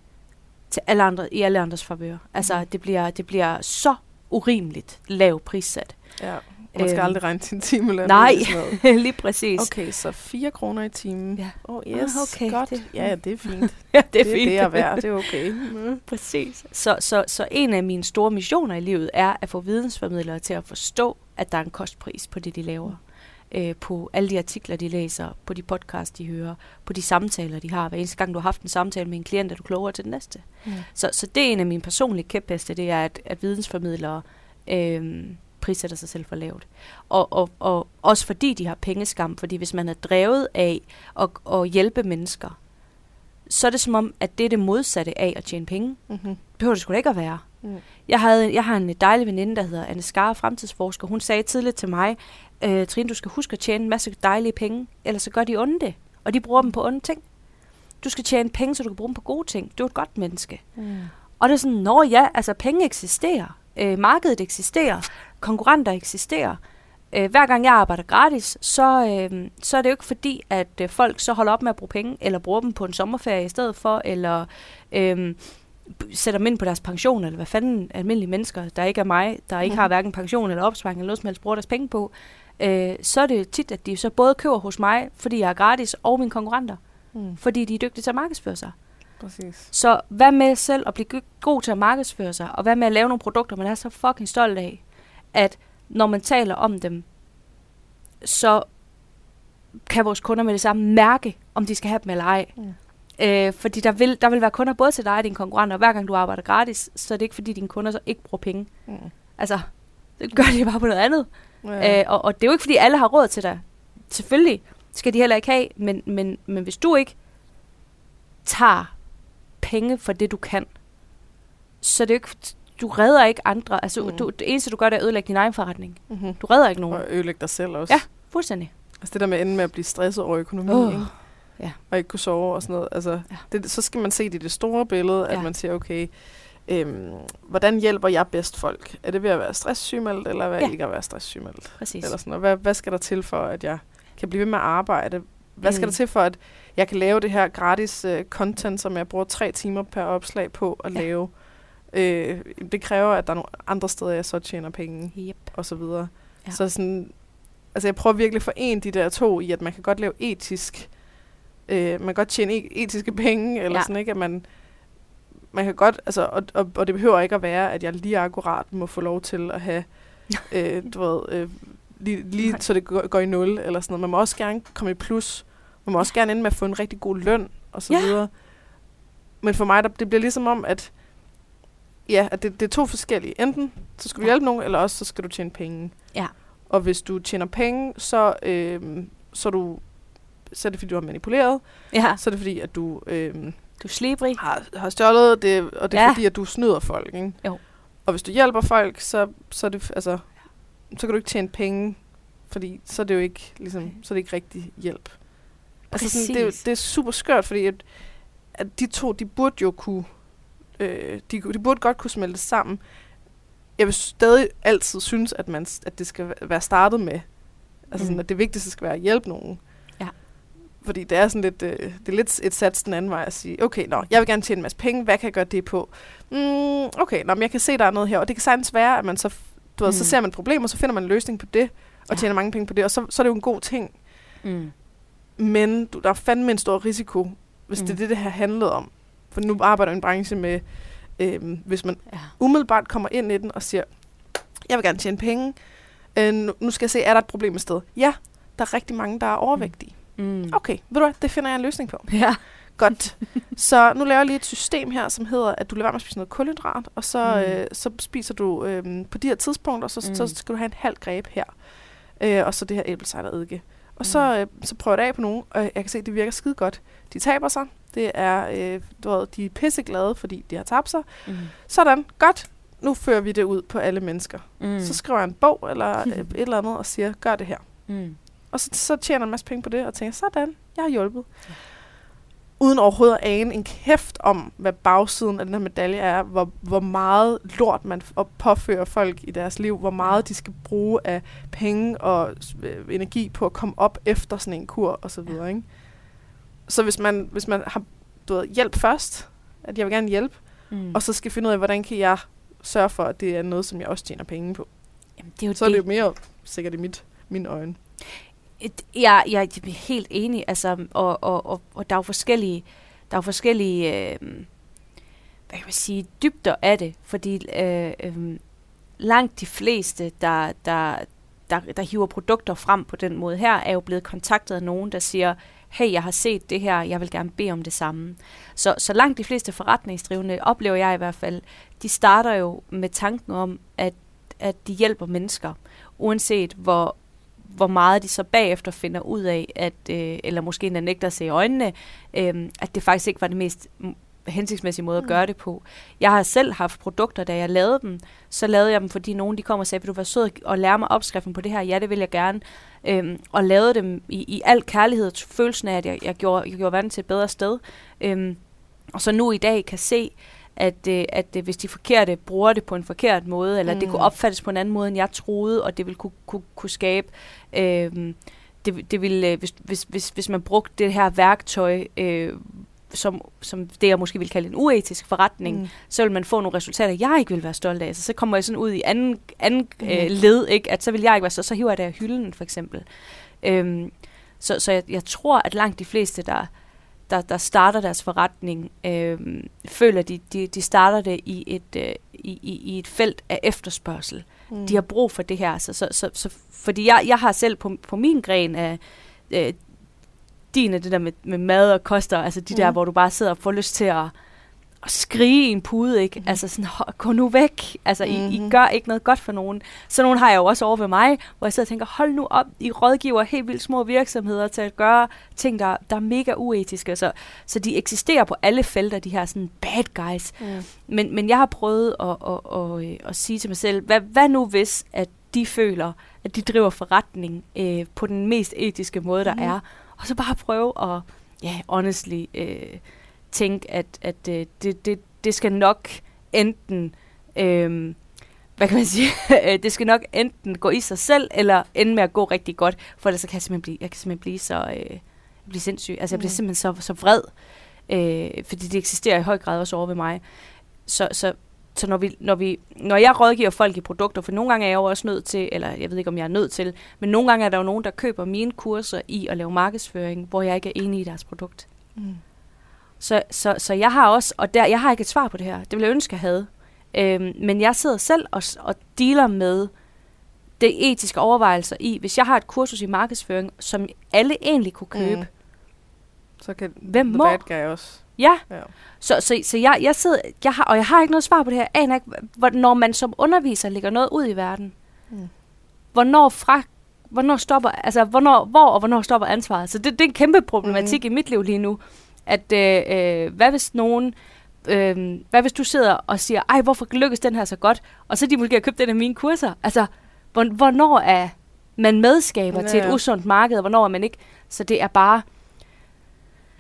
til alle andre, i alle andres favør. Altså, Mm. det bliver, det bliver så urimeligt lav prissat. Ja, man skal Øhm, aldrig regne til en time eller nej. *laughs* noget. Lige præcis. Okay, så 4 kroner i timen. Ja. Oh Ah, yes, okay, godt. det- Ja, ja, det er fint. *laughs* Ja, det er det, jeg er værd. Det er okay. Mm. *laughs* Præcis. Så, så, så en af mine store missioner i livet er at få vidensformidlere til at forstå, at der er en kostpris på det, de laver. Øh, på alle de artikler, de læser, på de podcasts, de hører, på de samtaler, de har. Hver eneste gang, du har haft en samtale med en klient, er du klogere til den næste. Mm. Så, så det er en af mine personlige kæpheste, det er, at, at vidensformidlere øh, prissætter sig selv for lavt. Og, og, og også fordi de har pengeskam, fordi hvis man er drevet af at, at hjælpe mennesker, så er det som om, at det er det modsatte af at tjene penge. Mm-hmm. behøver det sgu da ikke at være. Mm. Jeg, havde, jeg har en dejlig veninde, der hedder Anne Skar, fremtidsforsker. Hun sagde tidligt til mig, øh, Trine, du skal huske at tjene en masse dejlige penge, ellers så gør de onde det. Og de bruger dem på onde ting. Du skal tjene penge, så du kan bruge dem på gode ting. Du er et godt menneske. Mm. Og det er sådan, når ja, altså penge eksisterer. Øh, markedet eksisterer. Konkurrenter eksisterer. Øh, hver gang jeg arbejder gratis, så, øh, så er det jo ikke fordi, at øh, folk så holder op med at bruge penge, eller bruger dem på en sommerferie i stedet for, eller øh, sætter dem ind på deres pension, eller hvad fanden almindelige mennesker, der ikke er mig, der ikke mm. har hverken pension eller opsparing eller noget som helst, bruger deres penge på, øh, så er det tit, at de så både køber hos mig, fordi jeg er gratis, og mine konkurrenter, mm. fordi de er dygtige til at markedsføre sig. Præcis. Så hvad med selv at blive god til at markedsføre sig, og hvad med at lave nogle produkter, man er så fucking stolt af, at når man taler om dem, så kan vores kunder med det samme mærke, om de skal have dem eller ej. Mm. Øh, fordi der vil, der vil være kunder både til dig og dine konkurrenter, og hver gang du arbejder gratis, så er det ikke fordi dine kunder så ikke bruger penge. Mm. Altså, det gør de bare på noget andet. Ja. Øh, og, og det er jo ikke fordi alle har råd til dig. Selvfølgelig skal de heller ikke have, men, men, men hvis du ikke tager penge for det, du kan, så er det jo ikke, du redder ikke andre. Altså, mm. du, det eneste, du gør, det er at ødelægge din egen forretning. Mm-hmm. Du redder ikke nogen. Og ødelægge dig selv også. Ja, fuldstændig. Altså det der med at ende med at blive stresset over økonomien, oh. ikke? Ja. og ikke kunne sove og sådan noget. Altså, ja. det, så skal man se det i det store billede, at ja. man siger, okay, øhm, hvordan hjælper jeg bedst folk? Er det ved at være stresssygemeldt, eller hvad ja. ikke at være stresssygemeldt? Præcis. Eller sådan noget. Hvad, hvad skal der til for, at jeg kan blive ved med at arbejde? Hvad mm. skal der til for, at jeg kan lave det her gratis uh, content, som jeg bruger tre timer per opslag på at ja. lave? Øh, det kræver, at der er nogle andre steder, jeg så tjener penge, yep. og så videre. Ja. Så sådan, altså jeg prøver virkelig at forene de der to i, at man kan godt lave etisk, øh, man kan godt tjene e- etiske penge, eller ja. sådan ikke, at man, man kan godt, altså, og, og, og det behøver ikke at være, at jeg lige akkurat må få lov til at have, *laughs* øh, du ved, øh, lige, lige så det går, går i nul, eller sådan noget. Man må også gerne komme i plus. Man må også gerne ende med at få en rigtig god løn, og så ja. videre. Men for mig, der, det bliver ligesom om, at ja, at det, det er to forskellige. Enten så skal du ja. hjælpe nogen, eller også så skal du tjene penge. Ja. Og hvis du tjener penge, så, øh, så, du, så er det fordi, du har manipuleret. Ja. Så er det fordi, at du... Øh, du slibrig. Har, har stjålet det, og det er ja. fordi, at du snyder folk. Ikke? Jo. Og hvis du hjælper folk, så, så, er det, altså, så kan du ikke tjene penge, fordi så er det jo ikke, ligesom, så er det ikke rigtig hjælp. Altså sådan, det, er, det er super skørt, fordi at, at de to, de burde jo kunne, øh, de, de burde godt kunne smelte sammen. Jeg vil stadig altid synes, at, man, at det skal være startet med, altså mm. sådan, at det vigtigste skal være at hjælpe nogen. Fordi det er sådan lidt, øh, det er lidt et sats den anden vej at sige, okay, nå, jeg vil gerne tjene en masse penge, hvad kan jeg gøre det på? Mm, okay, nå, men jeg kan se, der er noget her, og det kan sagtens være, at man så, du ved, mm. så ser man et problem, og så finder man en løsning på det, og ja. tjener mange penge på det, og så, så er det jo en god ting. Mm. Men du, der er fandme en stor risiko, hvis mm. det er det, det her handlede om. For nu arbejder en branche med, øh, hvis man ja. umiddelbart kommer ind i den og siger, jeg vil gerne tjene penge, øh, nu, nu skal jeg se, er der et problem et sted? Ja, der er rigtig mange, der er overvægtige. Mm. Okay, ved du hvad, det finder jeg en løsning på. Ja. Godt. Så nu laver jeg lige et system her, som hedder, at du lader være med at spise noget kulhydrat, og så, mm. øh, så spiser du øh, på de her tidspunkter, og så, mm. så skal du have en halv greb her. Øh, og så det her æblecideredike. Og mm. så, øh, så prøver jeg det af på nogen, og jeg kan se, at det virker skide godt. De taber sig. Det er, øh, du ved, de er pisseglade, fordi de har tabt sig. Mm. Sådan, godt. Nu fører vi det ud på alle mennesker. Mm. Så skriver jeg en bog eller øh, et eller andet og siger, gør det her. Mm. Og så, så tjener en masse penge på det, og tænker, sådan, jeg har hjulpet. Ja. Uden overhovedet at ane en kæft om, hvad bagsiden af den her medalje er, hvor, hvor meget lort man påfører folk i deres liv, hvor meget de skal bruge af penge og øh, energi på at komme op efter sådan en kur, og så videre, ja. ikke? Så hvis man, hvis man har du ved, hjælp først, at jeg vil gerne hjælpe, mm. og så skal finde ud af, hvordan kan jeg sørge for, at det er noget, som jeg også tjener penge på. Jamen, det er jo så det. er det jo mere sikkert i mit, mine øjne. Jeg, jeg er helt enig, altså, og, og, og, og der er jo forskellige, der er jo forskellige øh, hvad kan man sige, dybder af det, fordi øh, øh, langt de fleste, der, der, der, der hiver produkter frem på den måde her, er jo blevet kontaktet af nogen, der siger, hey, jeg har set det her, jeg vil gerne bede om det samme. Så, så langt de fleste forretningsdrivende, oplever jeg i hvert fald, de starter jo med tanken om, at, at de hjælper mennesker, uanset hvor hvor meget de så bagefter finder ud af, at, øh, eller måske endda nægter at se i øjnene, øh, at det faktisk ikke var det mest hensigtsmæssige måde at gøre det på. Jeg har selv haft produkter, da jeg lavede dem, så lavede jeg dem, fordi nogen de kom og sagde, vil du være sød og lære mig opskriften på det her? Ja, det vil jeg gerne. Øhm, og lavede dem i, i al kærlighed, følelsen af, at jeg, jeg, gjorde, jeg gjorde verden til et bedre sted. Øhm, og så nu i dag kan se, at, øh, at øh, hvis de forkerte bruger det på en forkert måde, eller mm. det kunne opfattes på en anden måde, end jeg troede, og det ville kunne, kunne, kunne skabe... Øh, det, det ville, øh, hvis, hvis, hvis, hvis man brugte det her værktøj, øh, som, som det jeg måske vil kalde en uetisk forretning, mm. så vil man få nogle resultater, jeg ikke vil være stolt af. Så, så kommer jeg sådan ud i anden, anden mm. øh, led, ikke? at så vil jeg ikke være så, så hiver jeg det af hylden, for eksempel. Øhm, så så jeg, jeg tror, at langt de fleste, der, der, der starter deres forretning, øh, føler, de, de, de starter det i et, øh, i, i, i et felt af efterspørgsel. Mm. De har brug for det her. Så, så, så, så, fordi jeg, jeg har selv på, på min gren af øh, din det der med, med mad og koster, altså de mm. der, hvor du bare sidder og får lyst til at at skrige i en pude, ikke? Mm. Altså sådan, gå nu væk. Altså, mm-hmm. I, I mhm. gør ikke noget godt for nogen. Så nogen har jeg jo også over ved mig, hvor jeg sidder og tænker, hold nu op, I rådgiver helt vildt små virksomheder til at gøre ting, der, der er mega uetiske. Så, så de eksisterer på alle felter, de her sådan bad guys. Mm. Men, men jeg har prøvet at, at, at, at, at sige til mig selv, hvad, hvad nu hvis, at de føler, at de driver forretning øh, på den mest etiske måde, der mm. er. Og så bare prøve at, ja, honestly, øh, tænke, at, at øh, det, det, det skal nok enten... Øh, hvad kan man sige, *laughs* øh, det skal nok enten gå i sig selv, eller ende med at gå rigtig godt, for ellers så kan jeg simpelthen blive, jeg kan simpelthen blive så, øh, blive sindssyg. Altså jeg bliver mm. simpelthen så, så vred, øh, fordi det eksisterer i høj grad også over ved mig. Så, så, så når, vi, når, vi, når jeg rådgiver folk i produkter, for nogle gange er jeg jo også nødt til, eller jeg ved ikke, om jeg er nødt til, men nogle gange er der jo nogen, der køber mine kurser i at lave markedsføring, hvor jeg ikke er enig i deres produkt. Mm. Så, så, så jeg har også, og der, jeg har ikke et svar på det her. Det ville jeg ønske, jeg havde. Øhm, men jeg sidder selv og, og dealer med det etiske overvejelser i, hvis jeg har et kursus i markedsføring, som alle egentlig kunne købe, mm. så kan Hvem må? bad guy også. Ja. ja. Så, så, så jeg, jeg sidder, jeg har, og jeg har ikke noget svar på det her. Jeg aner ikke, når man som underviser lægger noget ud i verden, mm. hvornår fra hvornår stopper, altså hvornår, hvor og hvornår stopper ansvaret. Så det, det er en kæmpe problematik mm. i mit liv lige nu at øh, øh, hvad hvis nogen, øh, hvad hvis du sidder og siger, ej, hvorfor lykkes den her så godt, og så de måske har købt den af mine kurser. Altså, hvor, hvornår er man medskaber ja, til et usundt marked, og hvornår er man ikke. Så det er bare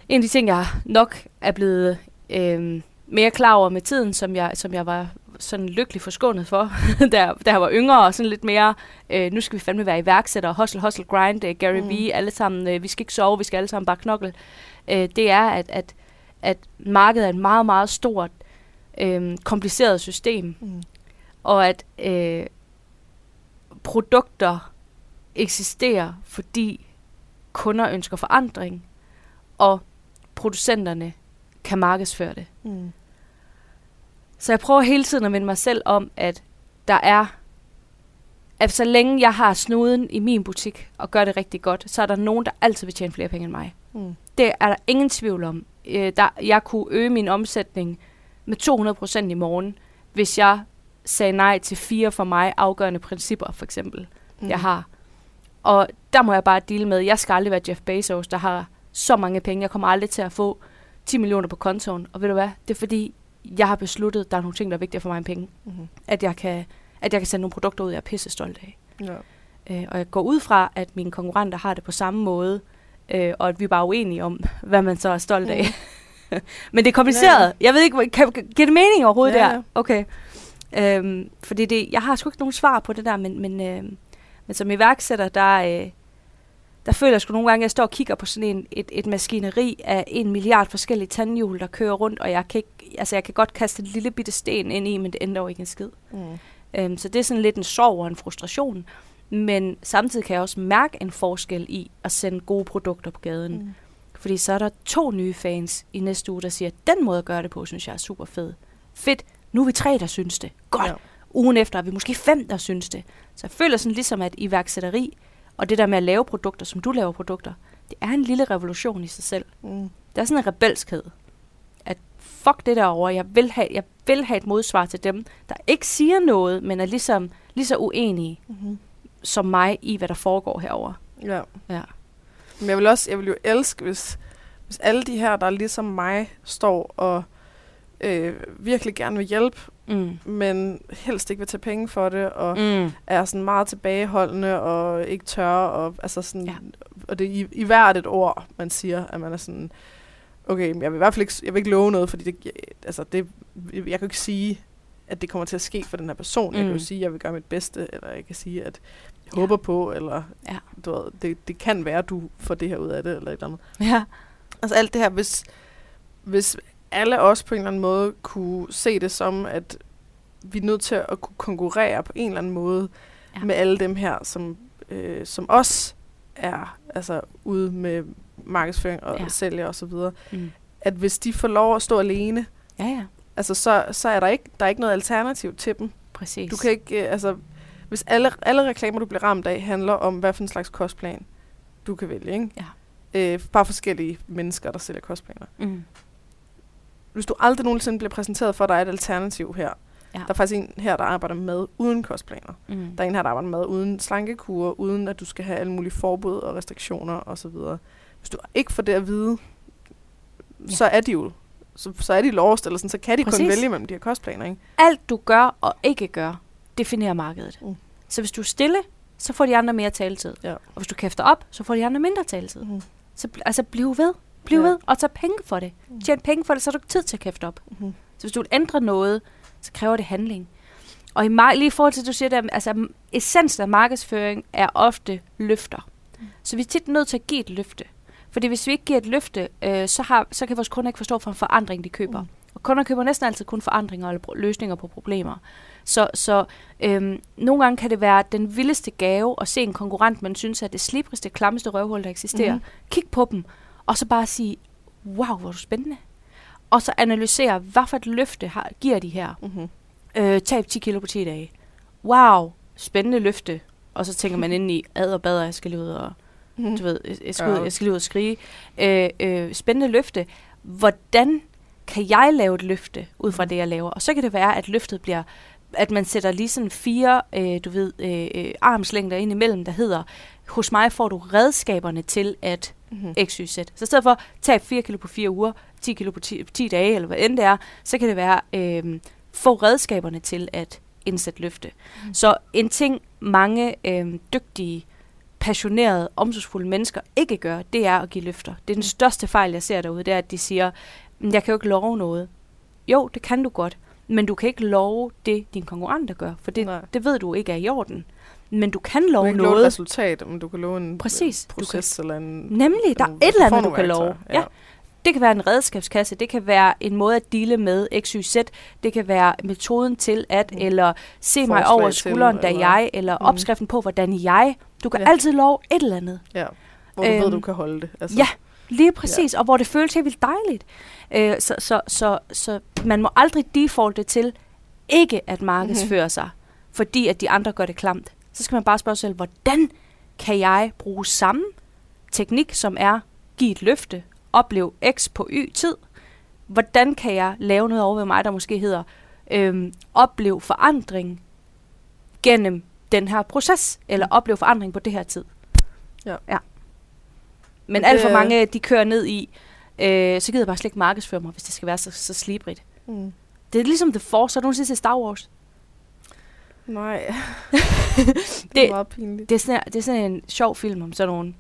en af de ting, jeg nok er blevet øh, mere klar over med tiden, som jeg, som jeg var sådan lykkelig forskånet for, *laughs* da, da jeg var yngre, og sådan lidt mere, øh, nu skal vi fandme være iværksætter, hustle, hustle, grind, uh, Gary mm. V, alle sammen, øh, vi skal ikke sove, vi skal alle sammen bare knokle øh, det er, at, at, at markedet er et meget, meget stort, øh, kompliceret system. Mm. Og at øh, produkter eksisterer, fordi kunder ønsker forandring, og producenterne kan markedsføre det. Mm. Så jeg prøver hele tiden at minde mig selv om, at der er, at så længe jeg har snuden i min butik og gør det rigtig godt, så er der nogen, der altid vil tjene flere penge end mig. Mm. Det er der ingen tvivl om. Øh, der, jeg kunne øge min omsætning med 200% i morgen, hvis jeg sagde nej til fire for mig afgørende principper, for eksempel, mm. jeg har. Og der må jeg bare dele med, jeg skal aldrig være Jeff Bezos, der har så mange penge. Jeg kommer aldrig til at få 10 millioner på kontoen. Og ved du hvad? Det er fordi, jeg har besluttet, at der er nogle ting, der er vigtige for mig end penge. Mm-hmm. At, jeg kan, at jeg kan sende nogle produkter ud, jeg er pisse stolt af. Ja. Øh, og jeg går ud fra, at mine konkurrenter har det på samme måde, øh, og at vi er bare uenige om, hvad man så er stolt af. Mm. *laughs* Men det er kompliceret. Ja. Jeg ved ikke, kan, kan, giver det mening overhovedet ja, der? Okay. Øhm, fordi det, jeg har sgu ikke nogen svar på det der, men, men, øh, men som iværksætter, der, øh, der føler jeg sgu nogle gange, at jeg står og kigger på sådan en, et, et maskineri af en milliard forskellige tandhjul, der kører rundt, og jeg kan, ikke, altså jeg kan godt kaste en lille bitte sten ind i, men det ændrer jo ikke en skid. Mm. Øhm, så det er sådan lidt en sorg og en frustration. Men samtidig kan jeg også mærke en forskel i at sende gode produkter på gaden. Mm. Fordi så er der to nye fans i næste uge, der siger, at den måde at gøre det på, synes jeg er super fed. Fedt, nu er vi tre, der synes det. Godt. Ja. Ugen efter er vi måske fem, der synes det. Så jeg føler sådan ligesom, at iværksætteri og det der med at lave produkter, som du laver produkter, det er en lille revolution i sig selv. Mm. Der er sådan en rebelskhed. At fuck det derovre, jeg vil, have, jeg vil have et modsvar til dem, der ikke siger noget, men er ligesom, lige så uenige. Mm-hmm som mig i, hvad der foregår herover. Ja. ja. Men jeg vil også, jeg vil jo elske, hvis, hvis alle de her, der ligesom mig, står og øh, virkelig gerne vil hjælpe, Mm. men helst ikke vil tage penge for det, og Mm. er sådan meget tilbageholdende og ikke tør, og, altså sådan, Ja. og det er i, i hvert et ord, man siger, at man er sådan, okay, jeg vil i hvert fald ikke, jeg vil ikke love noget, fordi det, altså det, jeg kan ikke sige, at det kommer til at ske for den her person. Mm. Jeg kan jo Mm. sige, at jeg vil gøre mit bedste, eller jeg kan sige, at jeg Ja. håber på, eller Ja. du ved, det, det kan være, at du får det her ud af det, eller et eller andet. Ja. Altså alt det her, hvis, hvis alle os på en eller anden måde kunne se det som, at vi er nødt til at kunne konkurrere på en eller anden måde Ja. med alle dem her, som, øh, som os er altså ude med markedsføring og Ja. sælger og så videre. Mm. At hvis de får lov at stå alene, Ja, ja. Altså så, så er der ikke, der er ikke noget alternativ til dem. Præcis. Du kan ikke, øh, altså, hvis alle, alle reklamer, du bliver ramt af, handler om, hvad for en slags kostplan du kan vælge, ikke? Ja. Øh, bare forskellige mennesker, der sælger kostplaner. Mm. Hvis du aldrig nogensinde bliver præsenteret for, at der er et alternativ her. Ja. Der er faktisk en her, der arbejder med uden kostplaner. Mm. Der er en her, der arbejder med uden slankekur, uden at du skal have alle mulige forbud og restriktioner osv. Hvis du ikke får det at vide, ja. så er de jo så, så er de lost, eller sådan, så kan de Præcis. kun vælge mellem de her kostplaner, ikke? Alt du gør og ikke gør, definerer markedet. Mm. Så hvis du er stille, så får de andre mere taletid. Ja. Og hvis du kæfter op, så får de andre mindre taletid. Mm. Så altså bliv ved. Bliv Ja. ved og tag penge for det. Mm. Tjen penge for det, så har du ikke tid til at kæfte op. Mm-hmm. Så hvis du vil ændre noget, så kræver det handling. Og i mar- lige i forhold til, at du siger, at altså, essensen af markedsføring er ofte løfter. Mm. Så vi er tit nødt til at give et løfte. Fordi hvis vi ikke giver et løfte, øh, så, har, så kan vores kunder ikke forstå for en forandring, de køber. Mm. Og kunder køber næsten altid kun forandringer eller løsninger på problemer. Så, så øhm, nogle gange kan det være den vildeste gave at se en konkurrent, man synes er det slibrigste, klammeste røvhul, der eksisterer. Mhm. Kig på dem, og så bare sige, wow, hvor er du spændende. Og så analysere, hvad for et løfte har, giver de her. Mm-hmm. Øh, tab 10 kilo på 10 dage. Wow, spændende løfte. Og så tænker man ind i, ad og bader, jeg skal ud og, Mm-hmm. du ved, jeg- skal, ud, jeg skal lige ud og skrige. Øh, øh, spændende løfte. Hvordan kan jeg lave et løfte ud fra det, jeg laver? Og så kan det være, at løftet bliver, at man sætter lige sådan fire, øh, du ved, øh, øh, armslængder ind imellem, der hedder, hos mig får du redskaberne til at Mm-hmm. x, y, z. Så i stedet for tab 4 kilo på 4 uger, 10 kilo på 10, 10 dage, eller hvad end det er, så kan det være, øh, få redskaberne til at indsætte løfte. Mm. Så en ting, mange øh, dygtige, passionerede, omsorgsfulde mennesker ikke gør, det er at give løfter. Det er den største fejl, jeg ser derude, det er, at de siger, "Men jeg kan jo ikke love noget. Jo, det kan du godt, men du kan ikke love det, din konkurrenter gør, for det, Nej. det ved du ikke er i orden. Men du kan Du love kan ikke love et noget. resultat, men du kan love en Præcis. øh, Du proces eller en... Nemlig, der er et eller andet, du kan love. værktøjer, Ja. Det kan være en redskabskasse, det kan være en måde at dele med XYZ, det kan være metoden til at, Mm. eller se mig Forslag over til, skulderen, da eller- jeg, eller Mm. opskriften på, hvordan jeg. Du kan Ja. altid love et eller andet. Ja. Hvor du ved, Øhm, du kan holde det. Altså, Ja, lige præcis, og hvor det føles helt vildt dejligt. Øh, så, så, så, så man må aldrig defaulte til ikke at markedsføre Mhm. sig, fordi at de andre gør det klamt. Så skal man bare spørge sig selv, hvordan kan jeg bruge samme teknik, som er give et løfte, opleve x på y tid, hvordan kan jeg lave noget over ved mig, der måske hedder øhm, opleve forandring gennem den her proces, eller Mm. opleve forandring på det her tid. Ja. ja. Men alt for mange, de kører ned i, øh, så gider jeg bare slet ikke markedsføre mig, hvis det skal være så, så slibrigt. Mm. Det er ligesom The Force, har du nogensinde set Star Wars? Nej. det *laughs* Det- er meget pinligt. Det er sådan, det er sådan en sjov film om sådan nogle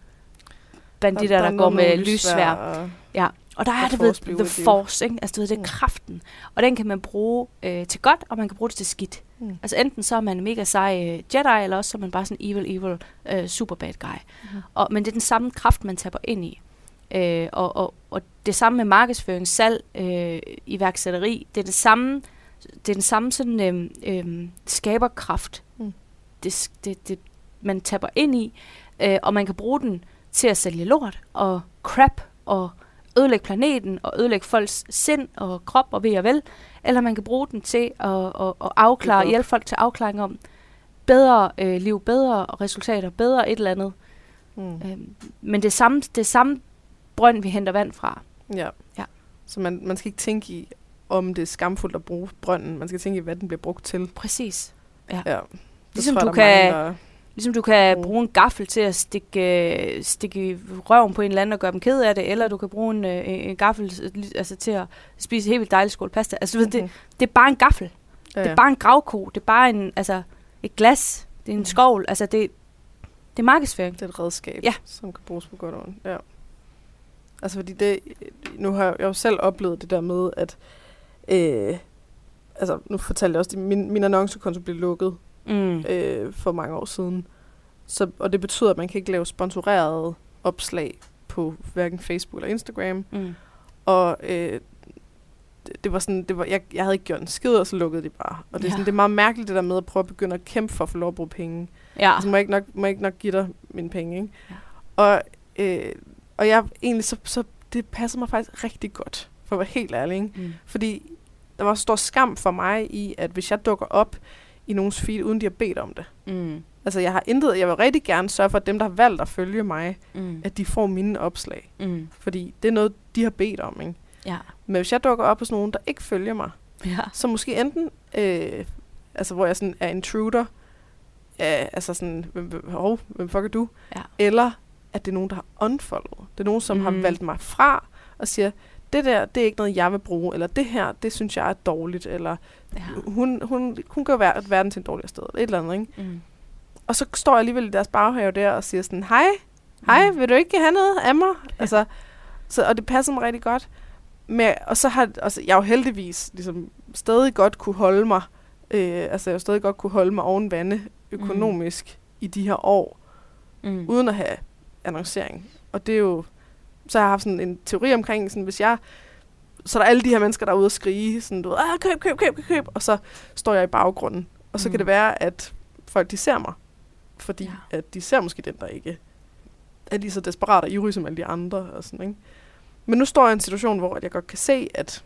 banditter, Der- der, der går er med nogle lyssvær. og- Ja, og der er Og det ved The. Force, ikke? Altså du ved, det er Mm. kraften. Og den kan man bruge øh, til godt, og man kan bruge det til skidt. Mm. Altså enten så er man en mega sej øh, Jedi, eller også så er man bare sådan evil, evil, øh, super bad guy. Mhm. Og, men det er den samme kraft, man taber ind i. Øh, og, og, og det samme med markedsføring, salg, øh, iværksætteri, det er det samme, det er den samme sådan, øh, øh, skaberkraft, Mm. det, det, det, man taber ind i, øh, og man kan bruge den til at sælge lort og crap og ødelægge planeten og ødelægge folks sind og krop og ved og vel, eller man kan bruge den til at, at, at afklare, hjælpe folk til afklaring om bedre øh, liv, bedre resultater, bedre et eller andet. Mm. Øhm, men det er samme, det samme brønd, vi henter vand fra. Ja. Ja. Så man, man skal ikke tænke i, om det er skamfuldt at bruge brønden. Man skal tænke i, hvad den bliver brugt til. Præcis. Ja. Det Ligesom tror du kan- mange, der- Ligesom du kan mm. bruge en gaffel til at stikke, stikke røven på en eller anden og gøre dem ked af det, eller du kan bruge en, øh, en gaffel altså, til at spise helt vildt dejlig skål pasta. Altså, mm-hmm. det, det er bare en gaffel. Ja. Det er bare en gravko. Det er bare en, altså, et glas. Det er en mm. skovl. Altså, det, det er markedsføring. Det er et redskab, ja. som kan bruges på godt og Ja. Altså, fordi det, nu har jeg jo selv oplevet det der med, at øh, altså, nu fortalte jeg også, at min, min annoncekonto blev lukket mm. øh, for mange år siden. Så, og det betyder, at man kan ikke lave sponsorerede opslag på hverken Facebook eller Instagram. Mm. Og øh, det, det var sådan, det var, jeg, jeg havde ikke gjort en skid, og så lukkede de bare. Og det er, ja. sådan, det er meget mærkeligt, det der med at prøve at begynde at kæmpe for at få lov at bruge penge. Ja. Altså, må jeg ikke nok, må jeg ikke nok give dig mine penge, ikke? Ja. Og, øh, og jeg egentlig, så, så det passer mig faktisk rigtig godt, for at være helt ærlig. Ikke? Mm. Fordi der var stor skam for mig i, at hvis jeg dukker op i nogens feed, uden de har bedt om det. Mm. Altså, jeg har intet, jeg vil rigtig gerne sørge for, at dem, der har valgt at følge mig, mm. at de får mine opslag. Mm. Fordi det er noget, de har bedt om, ikke? Ja. Men hvis jeg dukker op hos nogen, der ikke følger mig, ja. så måske enten, øh, altså hvor jeg sådan er intruder, øh, altså sådan, hvem, hov, hvem fuck er du? Ja. Eller at det er nogen, der har unfollowet. Det er nogen, som mm. har valgt mig fra og siger, det der, det er ikke noget, jeg vil bruge, eller det her, det synes jeg er dårligt, eller ja. hun, hun, hun gør ver- verden til en dårligere sted, eller et eller andet, ikke? Mm. Og så står jeg alligevel i deres baghave der og siger sådan, hej, hej, mm. vil du ikke have noget af mig? Ja. Altså, så, og det passer mig rigtig godt. Men, og så har altså, jeg jo heldigvis ligesom, stadig godt kunne holde mig, øh, altså jeg jo stadig godt kunne holde mig oven vande økonomisk mm. i de her år, mm. uden at have annoncering. Og det er jo, så har jeg haft sådan en teori omkring, sådan, hvis jeg, så er der alle de her mennesker, der er ude og skrige, sådan, du ved, ah, køb, køb, køb, køb, køb, og så står jeg i baggrunden. Og så mm. kan det være, at folk, de ser mig, fordi ja. at de ser måske den, der ikke er lige så desperat og ivrig som alle de andre. Og sådan, ikke? Men nu står jeg i en situation, hvor jeg godt kan se, at,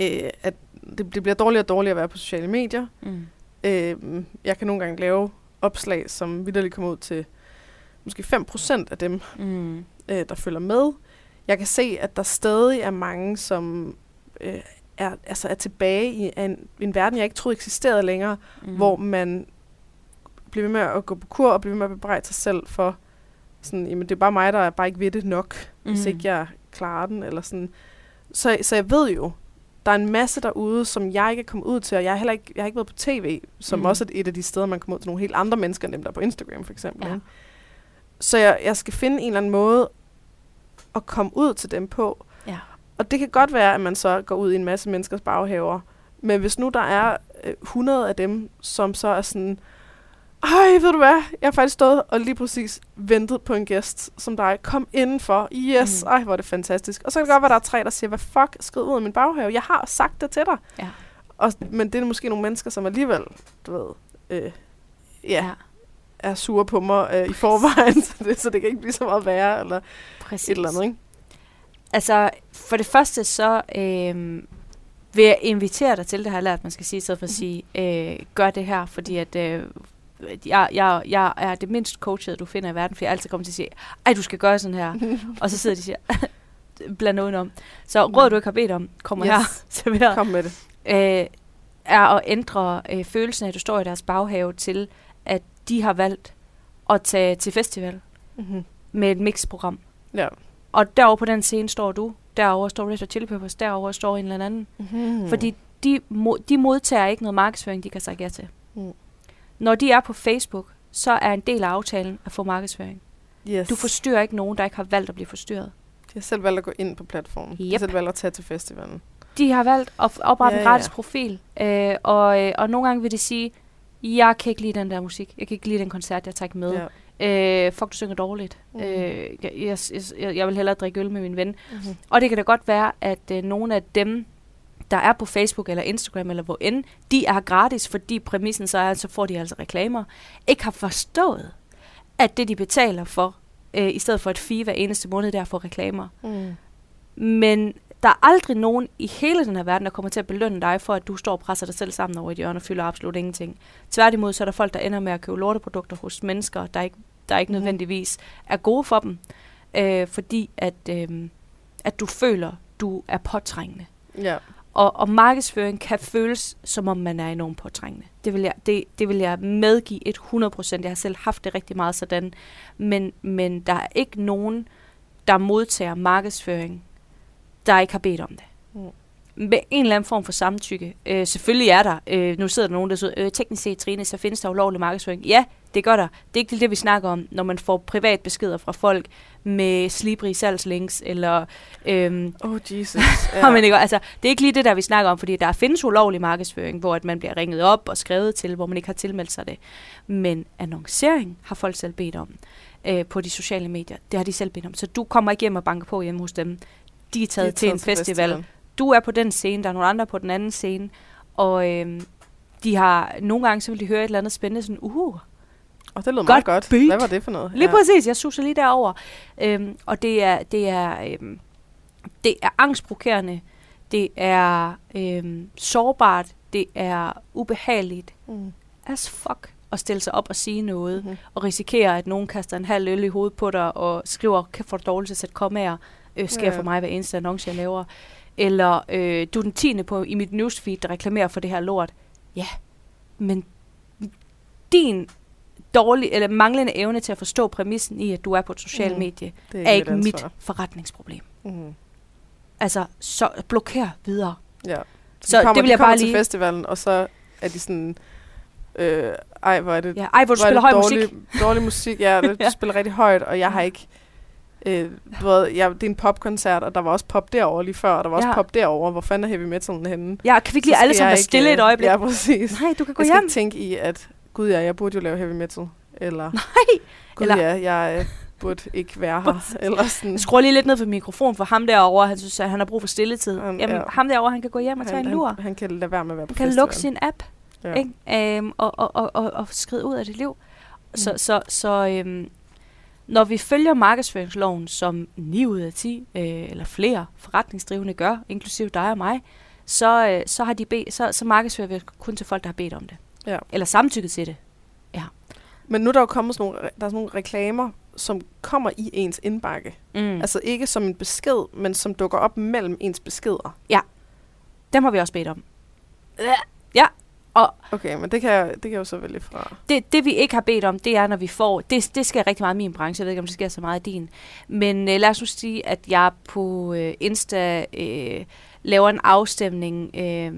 øh, at det, det bliver dårligere og dårligere at være på sociale medier. Mm. Øh, jeg kan nogle gange lave opslag, som vidderligt kommer ud til måske 5% af dem, mm. øh, der følger med. Jeg kan se, at der stadig er mange, som øh, er, altså er tilbage i en, en verden, jeg ikke troede eksisterede længere, mm. hvor man bliver ved med at gå på kur og bliver ved med at bebrejde sig selv for, sådan, jamen det er bare mig, der er bare ikke ved det nok, mm. hvis ikke jeg klarer den, eller sådan. Så, så jeg ved jo, der er en masse derude, som jeg ikke er kommet ud til, og jeg har heller ikke, jeg har ikke været på tv, som mm. også er et af de steder, man kommer ud til nogle helt andre mennesker, end dem der på Instagram for eksempel. Ja. Så jeg, jeg skal finde en eller anden måde at komme ud til dem på. Ja. Og det kan godt være, at man så går ud i en masse menneskers baghaver, men hvis nu der er øh, 100 af dem, som så er sådan, ej, ved du hvad, jeg har faktisk stået og lige præcis ventet på en gæst som dig. Kom indenfor. Yes, mm. ej, hvor er det fantastisk. Og så kan det godt være, at der er tre, der siger, hvad fuck, skrid ud af min baghave. Jeg har sagt det til dig. Ja. Og, men det er måske nogle mennesker, som alligevel, du ved, øh, ja, ja, er sure på mig øh, i forvejen, *laughs* så det, så det kan ikke blive så meget værre, eller Præcis. et eller andet, ikke? Altså, for det første så øh, vil jeg invitere dig til, det har jeg lært, man skal sige, så for at mhm. sige, øh, gør det her, fordi at øh, jeg, jeg, jeg er det mindst coachede, du finder i verden, for jeg altid kommer til at sige, ej, du skal gøre sådan her. *laughs* og så sidder de og siger, *laughs* bland om. Så råd, du ikke har bedt om, kommer yes. her. Serveret. Kom med det. Øh, er at ændre øh, følelsen af, at du står i deres baghave til, at de har valgt at tage til festival mm-hmm. med et mixprogram. Ja. Og derovre på den scene står du, derovre står Red Hot Chili Peppers, derovre står en eller anden. Mm-hmm. Fordi de, mo- de modtager ikke noget markedsføring, de kan sige ja til. Mm. Når de er på Facebook, så er en del af aftalen at få markedsføring. Yes. Du forstyrrer ikke nogen, der ikke har valgt at blive forstyrret. De har selv valgt at gå ind på platformen. Yep. De har selv valgt at tage til festivalen. De har valgt at oprette ja, en gratis ja. profil. Øh, og, øh, og nogle gange vil de sige, jeg kan ikke lide den der musik. Jeg kan ikke lide den koncert, jeg tager ikke med. Ja. Øh, fuck, du synger dårligt. Mm. Øh, jeg, jeg, jeg, jeg vil hellere drikke øl med min ven. Mm-hmm. Og det kan da godt være, at øh, nogle af dem, der er på Facebook eller Instagram eller hvor end, de er gratis, fordi præmissen så er, at så får de altså reklamer, ikke har forstået, at det de betaler for, øh, i stedet for et fee hver eneste måned, der får reklamer. Mm. Men der er aldrig nogen i hele den her verden, der kommer til at belønne dig for, at du står og presser dig selv sammen over et hjørne og fylder absolut ingenting. Tværtimod så er der folk, der ender med at købe lorteprodukter hos mennesker, der ikke, der ikke mm. nødvendigvis er gode for dem, øh, fordi at, øh, at du føler, du er påtrængende. Ja. og, og markedsføring kan føles, som om man er enormt påtrængende. Det vil jeg, det, det vil jeg medgive et 100%. Jeg har selv haft det rigtig meget sådan. Men, men der er ikke nogen, der modtager markedsføring, der ikke har bedt om det. Mm med en eller anden form for samtykke. Øh, selvfølgelig er der. Øh, nu sidder der nogen, der siger, øh, teknisk set, Trine, så findes der ulovlig markedsføring. Ja, det gør der. Det er ikke det, vi snakker om, når man får privat beskeder fra folk med slibrige salgslinks, eller... Øhm, oh, Jesus. *laughs* Ja. men ikke, altså, det er ikke lige det, der vi snakker om, fordi der findes ulovlig markedsføring, hvor at man bliver ringet op og skrevet til, hvor man ikke har tilmeldt sig det. Men annoncering har folk selv bedt om øh, på de sociale medier. Det har de selv bedt om. Så du kommer ikke hjem og banker på hjemme hos dem. De er taget, de er taget til en festival. festival du er på den scene, der er nogle andre på den anden scene, og øh, de har nogle gange, så vil de høre et eller andet spændende, sådan, uh, og det lød meget godt. Beat. Hvad var det for noget? Lige ja. præcis, jeg suser lige derover. Øhm, og det er, det er, øhm, det er angstprovokerende, det er øhm, sårbart, det er ubehageligt mm. as fuck at stille sig op og sige noget, mm-hmm. og risikere, at nogen kaster en halv øl i hovedet på dig, og skriver, kan få dårligt til at sætte kommaer, øh, sker ja. for mig hver eneste annonce, jeg laver eller øh, du er den tiende på i mit newsfeed, der reklamerer for det her lort. Ja, men din dårlig, eller manglende evne til at forstå præmissen i, at du er på et socialt mm. medie, er ikke, er ikke mit forretningsproblem. Mm. Altså, så blokér videre. Ja. Så, så kommer, det vil jeg bare lige... til festivalen, og så er de sådan... Øh, ej, hvor er det, ja, ej, hvor du spiller høj dårlig, musik. Dårlig musik, ja, *laughs* du ja. spiller rigtig højt, og jeg har ikke Øh, ved, ja, det er en popkoncert, og der var også pop derovre lige før, og der var ja. også pop derovre. Hvor fanden er heavy metal henne? Ja, kan vi ikke lige alle sammen være stille et øjeblik? Ja, præcis. Nej, du kan gå jeg hjem. Jeg skal tænke i, at gud ja, jeg burde jo lave heavy metal. Eller, Nej. Gud eller, ja, jeg øh, burde ikke være her. *laughs* eller sådan. Jeg skruer lige lidt ned for mikrofonen for ham derovre. Han synes, at han har brug for stilletid. Um, Jamen, ja. ham derovre, han kan gå hjem og han, tage en lur. Han, han kan lade være med at være på Han kan lukke sin app. Ja. Ikke? Um, og, og, og, og, og skride ud af dit liv. Mm. Så, så, så um, når vi følger markedsføringsloven, som 9 ud af 10 øh, eller flere forretningsdrivende gør, inklusive dig og mig, så, øh, så, har de be- så, så markedsfører vi kun til folk, der har bedt om det. Ja. Eller samtykket til det. Ja. Men nu er der jo kommet sådan nogle, der er sådan nogle reklamer, som kommer i ens indbakke. Mm. Altså ikke som en besked, men som dukker op mellem ens beskeder. Ja. Dem har vi også bedt om. Ja, og okay, men det kan, jeg, det kan jeg jo så vælge fra. Det, det vi ikke har bedt om, det er, når vi får... Det, det skal rigtig meget i min branche. Jeg ved ikke, om det sker så meget i din. Men øh, lad os nu sige, at jeg på øh, Insta øh, laver en afstemning. Øh,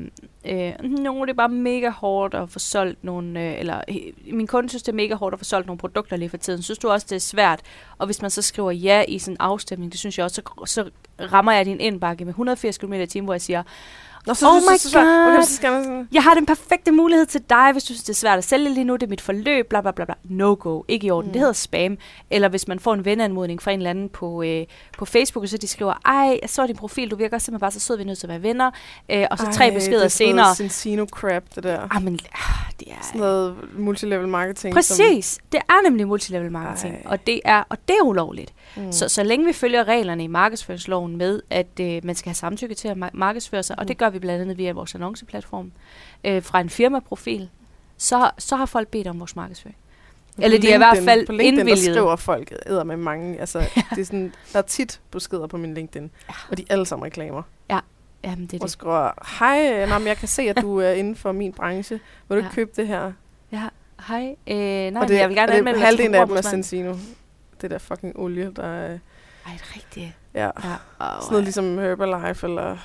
øh, nogle det er bare mega hårdt at få solgt nogle... Øh, eller øh, min kunde synes, det er mega hårdt at få solgt nogle produkter lige for tiden. Synes du også, det er svært? Og hvis man så skriver ja i sådan en afstemning, det synes jeg også, så, så rammer jeg din indbakke med 180 km i timen, hvor jeg siger Nå, så, oh my så, så, god. Okay, så skal man sådan. Jeg har den perfekte mulighed til dig, hvis du synes, det er svært at sælge lige nu. Det er mit forløb, bla bla bla. bla. No go. Ikke i orden. Mm. Det hedder spam. Eller hvis man får en venanmodning fra en eller anden på, øh, på Facebook, og så de skriver, ej, jeg så din profil, du virker simpelthen bare så sød, vi er nødt til at være venner. Øh, og så ej, tre beskeder senere. det er senere. crap, det der. Ah, men, ah, det er... Sådan noget multilevel marketing. Præcis. Som... Det er nemlig multilevel marketing. Og det, er, og det er ulovligt. Mm. Så, så længe vi følger reglerne i markedsføringsloven med, at øh, man skal have samtykke til at markedsføre sig, mm. og det gør vi blandt andet via vores annonceplatform, øh, fra en firmaprofil, så, så har folk bedt om vores markedsføring. Eller de er i hvert fald på LinkedIn, indvilget. der skriver folk æder med mange. Altså, *laughs* ja. det er sådan, der er tit beskeder på min LinkedIn, ja. og de er alle sammen reklamer. Ja, Jamen, det er og skriver, hej, mam, jeg kan se, at du er *laughs* inden for min branche. Vil du ja. købe det her? Ja, hej. Øh, nej, og det, jeg vil gerne anmelde halvdelen af dem er Sensino. Det der fucking olie, der er... Ej, det er rigtigt. Ja. ja. Oh, Sådan noget ligesom Herbalife, eller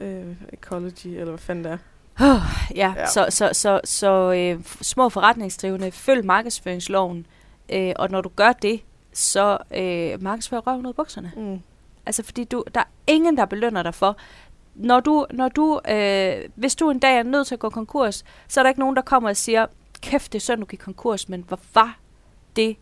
ja. øh, Ecology, eller hvad fanden det er. Oh, ja. ja, så, så, så, så øh, små forretningsdrivende, følg markedsføringsloven, øh, og når du gør det, så øh, markedsfører røven ud af bukserne. Mm. Altså, fordi du, der er ingen, der belønner dig for, når du, når du øh, hvis du en dag er nødt til at gå konkurs, så er der ikke nogen, der kommer og siger, kæft, det er synd, du gik konkurs, men hvor var det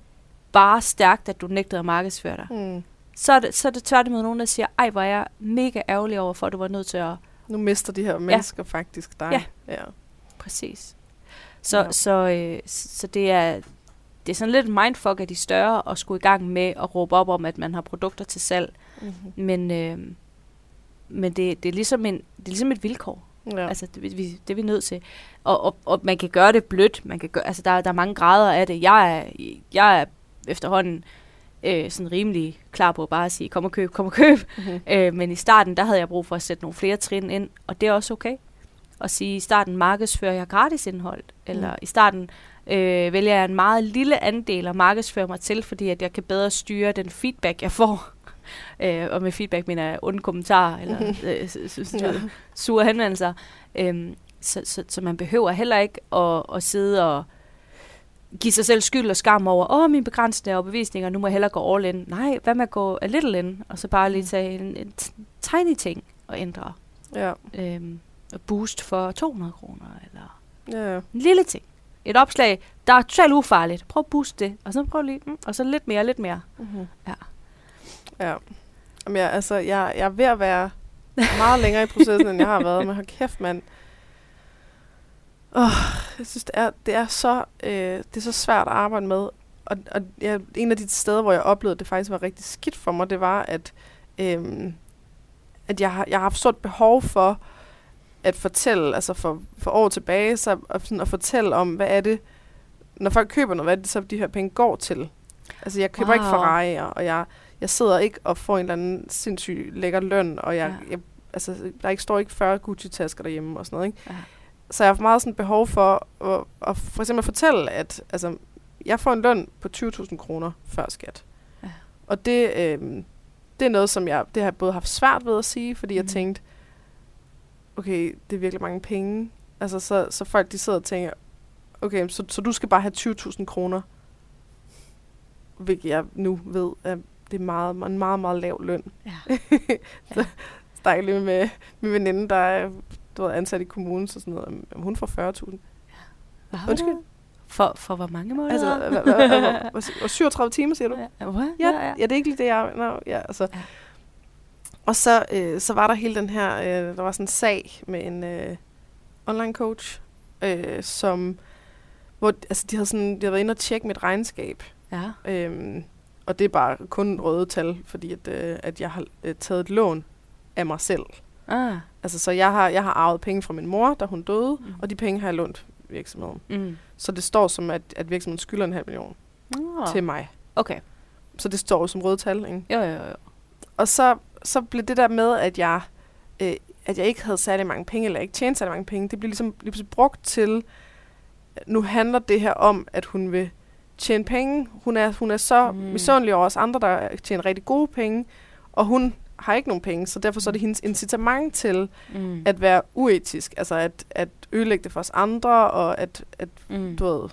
bare stærkt, at du nægtede at markedsføre dig. Mm. Så, er det, så er det tværtimod nogen, der siger, ej, hvor er jeg mega ærgerlig over, for at du var nødt til at... Nu mister de her mennesker ja. faktisk dig. Ja, ja. præcis. Så, ja. så, øh, så det er det er sådan lidt mindfuck af de større at skulle i gang med at råbe op om, at man har produkter til salg. Mm-hmm. Men, øh, men det, det, er ligesom en, det er ligesom et vilkår. Ja. Altså, det, vi, det er vi nødt til. Og, og, og man kan gøre det blødt. Man kan gøre, altså, der, der er mange grader af det. Jeg er, jeg er efterhånden øh, sådan rimelig klar på bare at sige, kom og køb, kom og køb. Mm-hmm. *laughs* Øh, men i starten, der havde jeg brug for at sætte nogle flere trin ind, og det er også okay. At sige, i starten markedsfører jeg gratis indhold, eller Mm. i starten øh, vælger jeg en meget lille andel at markedsføre mig til, fordi at jeg kan bedre styre den feedback, jeg får. *laughs* øh, og med feedback mener jeg onde kommentarer, *laughs* eller øh, s- s- Ja. sure henvendelser. Øhm, så, så, så man behøver heller ikke at, at sidde og give sig selv skyld og skam over, åh, min begrænsende overbevisninger, nu må jeg hellere gå all in. Nej, hvad med at gå a little in, og så bare lige tage en, en tiny ting og ændre. Ja. Øhm, og boost for 200 kroner, eller Ja, en lille ting. Et opslag, der er totalt ufarligt. Prøv at booste det, og så prøv lige, mm, og så lidt mere, lidt mere. Mm-hmm. Ja. Ja. Jamen, jeg, altså, jeg, jeg er ved at være meget længere i processen, end jeg har været. Men hold kæft, mand. Oh, jeg synes, det er, det er, så, øh, det er så svært at arbejde med. Og, og ja, en af de steder, hvor jeg oplevede, at det faktisk var rigtig skidt for mig, det var, at, øh, at jeg, har, jeg har haft stort behov for at fortælle, altså for, for år tilbage, så at, sådan at fortælle om, hvad er det, når folk køber noget, hvad er det så, de her penge går til. Altså, jeg køber wow. ikke. Ferrari'er, og jeg, jeg sidder ikke og får en eller anden sindssyg lækker løn, og jeg, ja. jeg altså, der ikke står ikke 40 Gucci-tasker derhjemme og sådan noget, ikke? Ja. Så jeg har meget sådan behov for at, at for eksempel fortælle, at altså, jeg får en løn på 20.000 kroner før skat. Ja. Og det, øh, det er noget, som jeg, det har jeg både haft svært ved at sige, fordi mm. jeg Mhm. tænkte, okay, det er virkelig mange penge. Altså, så, så folk de sidder og tænker, okay, så, så du skal bare have 20.000 kroner. Hvilket jeg nu ved, at det er meget, en meget, meget lav løn. Ja. *laughs* så snakker lige med min veninde, der er du ved, ansat i kommunen, så sådan noget, om- hun får 40.000. Undskyld? For, for hvor mange måneder? Altså, og 37 timer, siger du? Ja? Ja, ja, ja. det er ikke lige det, jeg... No, ja, altså. Ja. ja. Og så, øh, så var der hele den her... Øh, der var sådan en sag med en øh, online coach, øh, som... Hvor, altså, de havde, sådan, de havde været inde og tjekke mit regnskab. Ja. Øhm, og det er bare kun røde tal, fordi at, øh, at jeg har øh, taget et lån af mig selv. Ah. Altså, så jeg har, jeg har arvet penge fra min mor, da hun døde, Mm. og de penge har jeg lånt virksomheden. Mm. Så det står som, at, at virksomheden skylder en halv million Oh. til mig. Okay. Så det står jo som røde tal, ikke? Jo, jo, jo. Og så, så blev det der med, at jeg, øh, at jeg ikke havde særlig mange penge, eller ikke tjente særlig mange penge, det blev ligesom lige pludselig brugt til, nu handler det her om, at hun vil tjene penge. Hun er, hun er så mm. misundelig over os andre, der tjener rigtig gode penge, og hun har ikke nogen penge, så derfor så er det hendes incitament til Mm. at være uetisk, altså at, at ødelægge det for os andre, og at, at mm. du ved,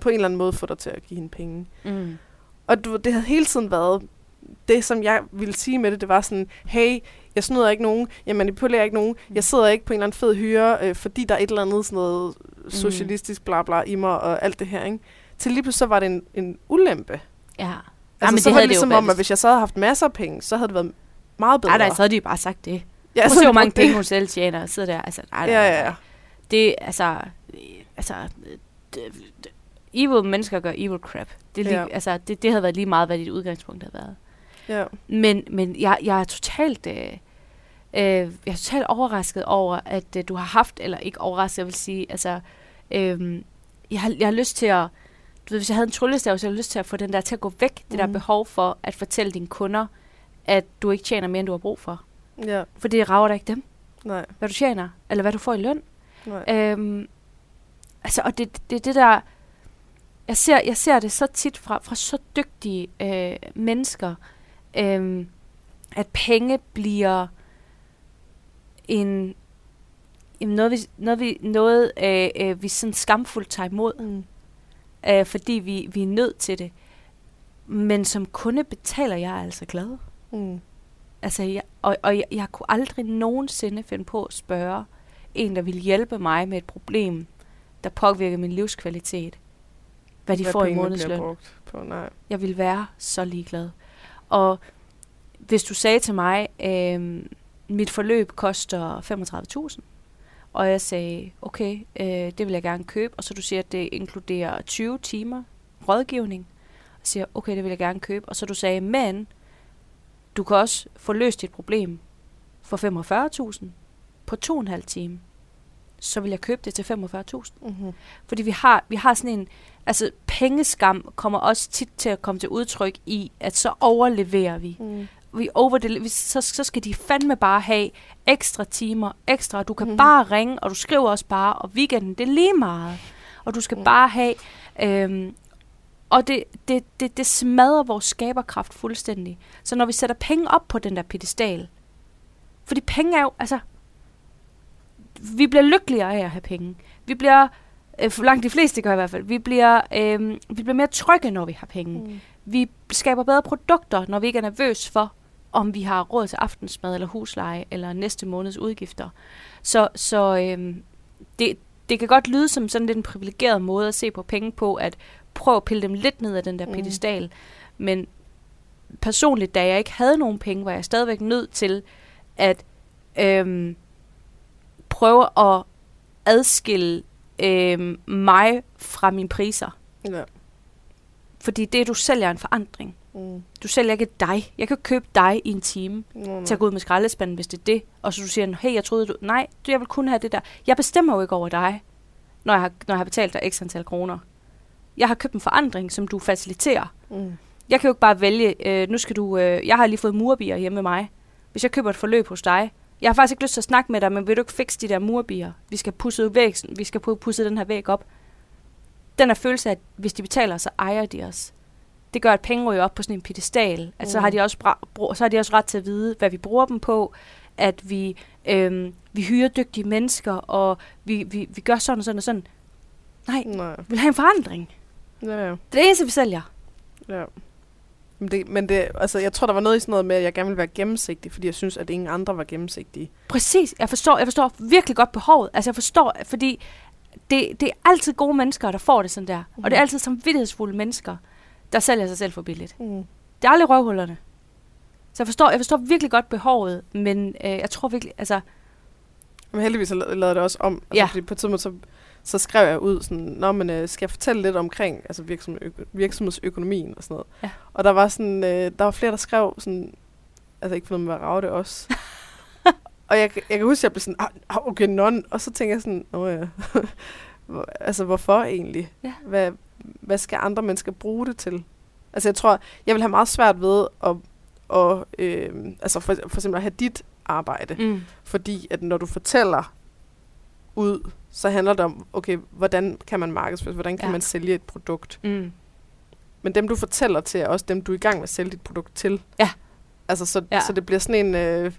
på en eller anden måde få dig til at give hende penge. Mm. Og du, det havde hele tiden været, det som jeg ville sige med det, det var sådan, hey, jeg snyder ikke nogen, jeg manipulerer ikke nogen, Mm. jeg sidder ikke på en eller anden fed hyre, øh, fordi der er et eller andet sådan noget socialistisk bla bla i mig, og alt det her, ikke? Til lige pludselig så var det en, en ulempe. Ja. Altså, men så det var det det ligesom om, været- at hvis jeg så havde haft masser af penge, så havde det været meget bedre. Nej, nej, så havde de bare sagt det. ja, Prøv så se, hvor mange penge hun selv tjener og sidder der. Altså, nej, nej, Ja, nej, ja, nej. ja. Det, altså, altså, det, det, evil mennesker gør evil crap. Det, lige, Ja. altså, det, det havde været lige meget, hvad dit udgangspunkt havde været. ja. Men, men jeg, jeg er totalt... Øh, øh, jeg er totalt overrasket over, at øh, du har haft, eller ikke overrasket, jeg vil sige, altså, øh, jeg, har, jeg har lyst til at, du ved, hvis jeg havde en tryllestav, så jeg har lyst til at få den der til at gå væk, det der Mhm. behov for at fortælle dine kunder, at du ikke tjener mere, end du har brug for. ja. For det rager da ikke dem, Nej, hvad du tjener, eller hvad du får i løn. nej. Øhm, altså, og det, det, det der, jeg ser, jeg ser det så tit fra, fra så dygtige øh, mennesker, øh, at penge bliver en, jamen noget, vi, noget, vi, noget øh, øh, vi sådan skamfuldt tager imod, Mm. øh, fordi vi, vi er nødt til det. Men som kunde betaler jeg altså glad. Mm. Altså, jeg, og, og jeg, jeg kunne aldrig nogensinde finde på at spørge en, der ville hjælpe mig med et problem, der påvirker min livskvalitet, hvad de får i månedsløn. brugt På, nej. Jeg ville være så ligeglad. Og hvis du sagde til mig, øh, mit forløb koster 35.000, og jeg sagde, okay, øh, det vil jeg gerne købe, og så du siger, at det inkluderer 20 timer rådgivning, og siger, okay, det vil jeg gerne købe, og så du sagde, men du kan også få løst dit problem for 45.000 på to og en halv time. så vil jeg købe det til 45.000. Mm-hmm. Fordi vi har, vi har sådan en, altså pengeskam kommer også tit til at komme til udtryk i, at så overleverer vi. Mm. Vi overdeliver, så, så skal de fandme bare have ekstra timer, ekstra, du kan Mhm. mm. bare ringe, og du skriver også bare, og weekenden, det er lige meget. Og du skal mm. bare have, øhm, og det, det, det, det smadrer vores skaberkraft fuldstændig. Så når vi sætter penge op på den der pedestal, fordi penge er jo, altså, vi bliver lykkeligere af at have penge. Vi bliver, øh, for langt de fleste gør i hvert fald, vi bliver, øh, vi bliver mere trygge, når vi har penge. Mm. Vi skaber bedre produkter, når vi ikke er nervøs for, om vi har råd til aftensmad eller husleje eller næste måneds udgifter. Så, så øh, det, det kan godt lyde som sådan lidt en privilegeret måde at se på penge på, at prøve at pille dem lidt ned af den der Mm. pedestal. Men personligt, da jeg ikke havde nogen penge, var jeg stadigvæk nødt til at øhm, prøve at adskille øhm, mig fra mine priser. Ja. Fordi det, du sælger, er en forandring. Mm. Du sælger ikke dig. Jeg kan ikke købe dig i en time nå. til at gå ud med skraldespanden, hvis det er det. Og så du siger, hey, jeg troede du... Nej, jeg vil kun have det der. Jeg bestemmer jo ikke over dig, når jeg har, når jeg har betalt dig x antal kroner. Jeg har købt en forandring, som du faciliterer. Mm. Jeg kan jo ikke bare vælge, øh, nu skal du... Øh, jeg har lige fået murbier hjemme med mig. Hvis jeg køber et forløb hos dig, jeg har faktisk ikke lyst til at snakke med dig, men vil du ikke fikse de der murbier? Vi skal pusse, væg, vi skal pu- pusse den her væg op. Den er følelse af, at hvis de betaler, så ejer de os. Det gør, at penge ryger op på sådan en pedestal. At så, Mm. har de også bra- så har de også ret til at vide, hvad vi bruger dem på. At vi, øhm, vi hyrer dygtige mennesker, og vi, vi, vi gør sådan og sådan og sådan. Nej, Nej. vi vil have en forandring. Ja, ja. Det er det eneste, vi sælger. ja. Men, det, men det, altså, jeg tror, der var noget i sådan noget med, at jeg gerne ville være gennemsigtig, fordi jeg synes, at ingen andre var gennemsigtige. Præcis. Jeg forstår, jeg forstår virkelig godt behovet. Altså, jeg forstår, fordi det, det er altid gode mennesker, der får det sådan der. Mm. Og det er Mhm. altid samvittighedsfulde mennesker, der sælger sig selv for billigt. Mm. Det er aldrig røvhullerne. Så jeg forstår, jeg forstår virkelig godt behovet, men øh, jeg tror virkelig, altså, Men heldigvis lavede det også om. Altså, Ja. Fordi på et tidspunkt, så, så skrev jeg ud sådan, Nå, men øh, skal jeg fortælle lidt omkring altså virksomhed, virksomhedsøkonomien og sådan noget. Ja. Og der var sådan, øh, der var flere, der skrev sådan, altså ikke for noget med at rave det også. *laughs* og jeg, jeg kan huske, at jeg blev sådan, "Ah, ah, okay, non. Og så tænker jeg sådan, Nå ja, *laughs* altså hvorfor egentlig? Ja. Hvad, hvad skal andre mennesker bruge det til? Altså jeg tror, jeg vil have meget svært ved at, og, øh, altså for, for eksempel at have dit arbejde. mm, Fordi at når du fortæller ud, så handler det om, okay, hvordan kan man markedsføre, hvordan kan Ja. man sælge et produkt. mm, Men dem, du fortæller til, er også dem, du er i gang med at sælge dit produkt til. Ja. Altså, så, Ja. så det bliver sådan en... Øh,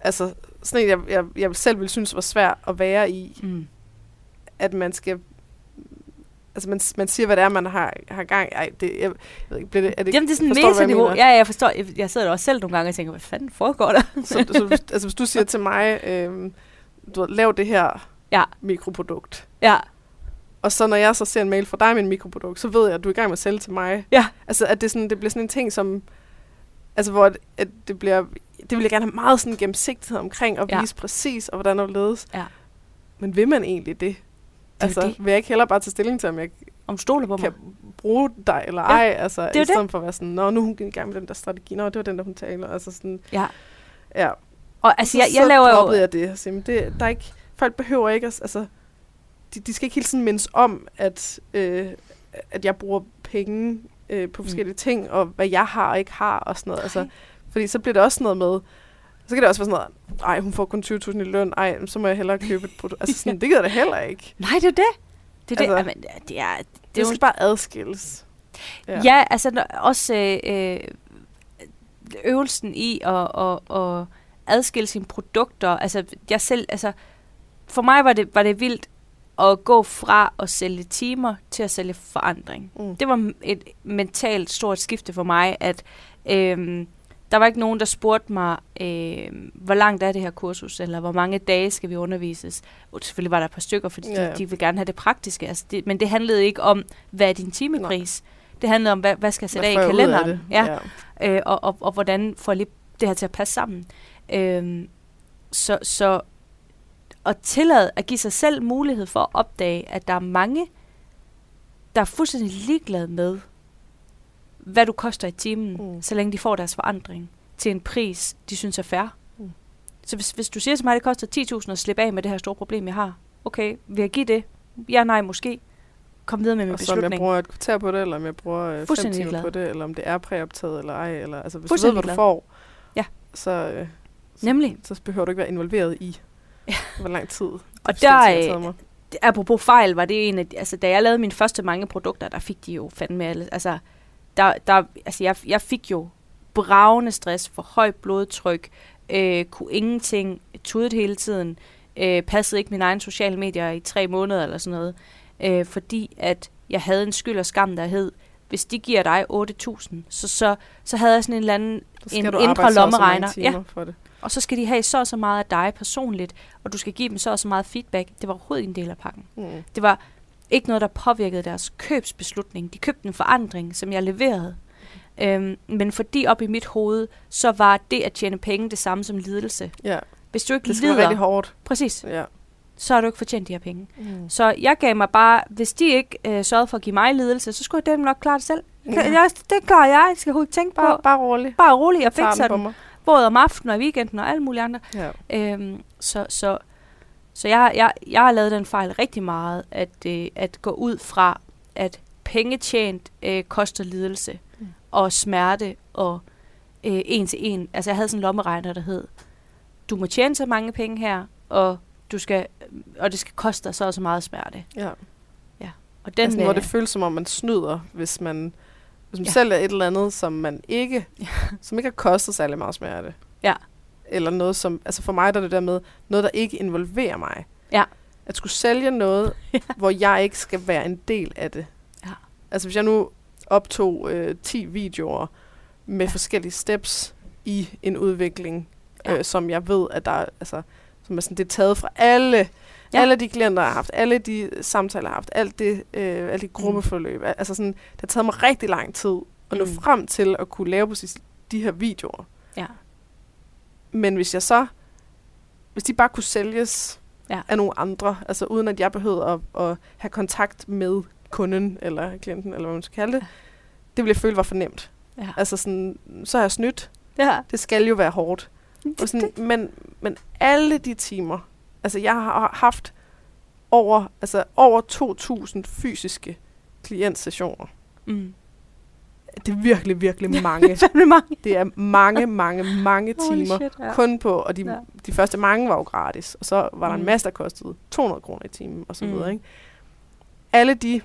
altså, sådan en, jeg, jeg, jeg selv ville synes var svær at være i, mm. at man skal... Altså, man, man siger, hvad det er, man har, har gang i. Ej, det, jeg, jeg ved ikke, bliver det, er det, Jamen, det er sådan forstår meta-niveau. Ja, jeg forstår. Jeg, jeg sidder der også selv nogle gange og tænker, hvad fanden foregår der? så, så, altså, hvis du siger til mig, øh, du ved, lav det her Ja. mikroprodukt, ja, Og så når jeg så ser en mail fra dig med en mikroprodukt, så ved jeg, at du er i gang med at sælge til mig. Ja. Altså, at det, sådan, det bliver sådan en ting, som... Altså, hvor at, at det bliver... Det vil jeg gerne have meget sådan gennemsigtighed omkring, og Ja. vise præcis, og hvordan det ledes. Ja. Men vil man egentlig det? jo altså, det. vil jeg ikke heller bare tage stilling til, om jeg om du stoler på mig. kan bruge dig eller Ja, ej? Altså, er i stedet for at være sådan, nå, nu er hun i gang med den der strategi. Nå, det var den, der hun taler. Altså sådan, Ja. ja. Og altså, så, jeg, jeg så laver jo... jeg det. Så, jamen, det der er ikke, folk behøver ikke altså, de, de skal ikke hele tiden mindes om, at, øh, at jeg bruger penge øh, på forskellige mm. ting, og hvad jeg har og ikke har, og sådan noget. Altså, fordi så bliver det også noget med, så kan det også være sådan noget, ej, hun får kun 20.000 i løn, ej, så må jeg hellere købe et produkt. Altså sådan, *laughs* det gider det heller ikke. Nej, det er det. Det er Altså, det. Jamen, det er, det Det, skal bare adskilles. Ja, ja altså når, også øh, øh, øvelsen i at, at, at adskille sine produkter. Altså, jeg selv, altså, for mig var det, var det vildt at gå fra at sælge timer til at sælge forandring. Mm. Det var et mentalt stort skifte for mig, at øh, der var ikke nogen, der spurgte mig, øh, hvor langt er det her kursus, eller hvor mange dage skal vi undervises. Og selvfølgelig var der et par stykker, fordi Ja, ja, ja. ja. De, de ville gerne have det praktiske. Altså det, men det handlede ikke om, hvad er din timepris. Det handlede om, hvad, hvad skal jeg sætte af i ud af kalenderen. det? Ja. Øh, og, og, og hvordan får jeg lige det her til at passe sammen. Øh, så, så at tillade at give sig selv mulighed for at opdage, at der er mange, der er fuldstændig ligeglade med, hvad du koster i timen, Mm. så længe de får deres forandring til en pris, de synes er fair. Mm. Så hvis, hvis du siger til mig, at det koster 10.000 at slippe af med det her store problem, jeg har, okay, vil jeg give det? Ja, nej, måske. Kom videre med min Og så om jeg beslutning. bruger et kvarter på det, eller om jeg bruger øh, fem timer ligeglad. på det, eller om det er præoptaget eller ej. Eller, altså, hvis du ved, hvad du får, Ja. så, øh, så, Nemlig. så behøver du ikke være involveret i, hvor lang tid det Og der, øh, mig. apropos fejl, var det en af, altså da jeg lavede mine første mange produkter, der fik de jo fandme alle, altså, der, der, altså jeg, jeg fik jo bravende stress, for højt blodtryk, øh, kunne ingenting, tudet hele tiden, øh, passede ikke mine egne sociale medier i tre måneder eller sådan noget, øh, fordi at jeg havde en skyld og skam, der hed, hvis de giver dig 8.000, så, så, så havde jeg sådan en eller anden en indre lommeregner. Ja. for det. Og så skal de have så og så meget af dig personligt, og du skal give dem så og så meget feedback. Det var overhovedet ikke en del af pakken. Mm. Det var ikke noget, der påvirkede deres købsbeslutning. De købte en forandring, som jeg leverede. Øhm, men fordi op i mit hoved, så var det at tjene penge det samme som lidelse. Ja, Hvis du ikke det være lider, rigtig hårdt. præcis, Ja. så har du ikke fortjent de her penge. Mm. Så jeg gav mig bare, hvis de ikke øh, sørgede for at give mig lidelse, så skulle jeg dem nok klare det selv. Ja. Jeg, det gør jeg. Jeg skal ikke tænke Bare, på. bare rolig. Bare rolig, jeg fikser den. Både om aftenen og i weekenden og alle mulige andre. Ja. Øhm, så så, så jeg, jeg, jeg har lavet den fejl rigtig meget, at, øh, at gå ud fra, at penge tjent øh, koster lidelse Mm. og smerte og øh, en til en. Altså jeg havde sådan en lommeregner, der hed, du må tjene så mange penge her, og, du skal, og det skal koste dig så og så meget smerte. ja. Og den, altså, hvor øh, det føles som om, man snyder, hvis man, hvis man Ja. sælger et eller andet, som man ikke, ja. som ikke har kostet særlig meget smerte. Ja. Eller noget, som, altså for mig der er det der med, noget, der ikke involverer mig. Ja. At skulle sælge noget, *laughs* Ja. hvor jeg ikke skal være en del af det. Ja. Altså hvis jeg nu optog øh, 10 videoer med ja. forskellige steps i en udvikling, Ja. øh, som jeg ved, at der er, altså, som er sådan, det er taget fra alle Ja. Alle de klienter, jeg har haft, alle de samtaler, jeg har haft, alt det, øh, alle de gruppeforløb. Mm. Altså sådan, det har taget mig rigtig lang tid at nå Mm. mm. frem til at kunne lave præcis de her videoer. Ja. Men hvis jeg så, hvis de bare kunne sælges Ja. af nogle andre, altså uden at jeg behøvede at, at have kontakt med kunden eller klienten, eller hvad man skal kalde det, Ja. det ville jeg føle var for nemt. Ja. Altså sådan, så har jeg snydt. ja. Det skal jo være hårdt. Og sådan, men, men alle de timer, altså jeg har haft over, altså over 2.000 fysiske klientsessioner. mm. Det er virkelig, virkelig *laughs* mange. Fandme mange. det er mange, mange, mange timer shit, ja. kun på, og de, Ja. de første mange var jo gratis, og så var der Mm. en masse, der kostede 200 kroner i timen, og så Mm. videre, ikke? Alle de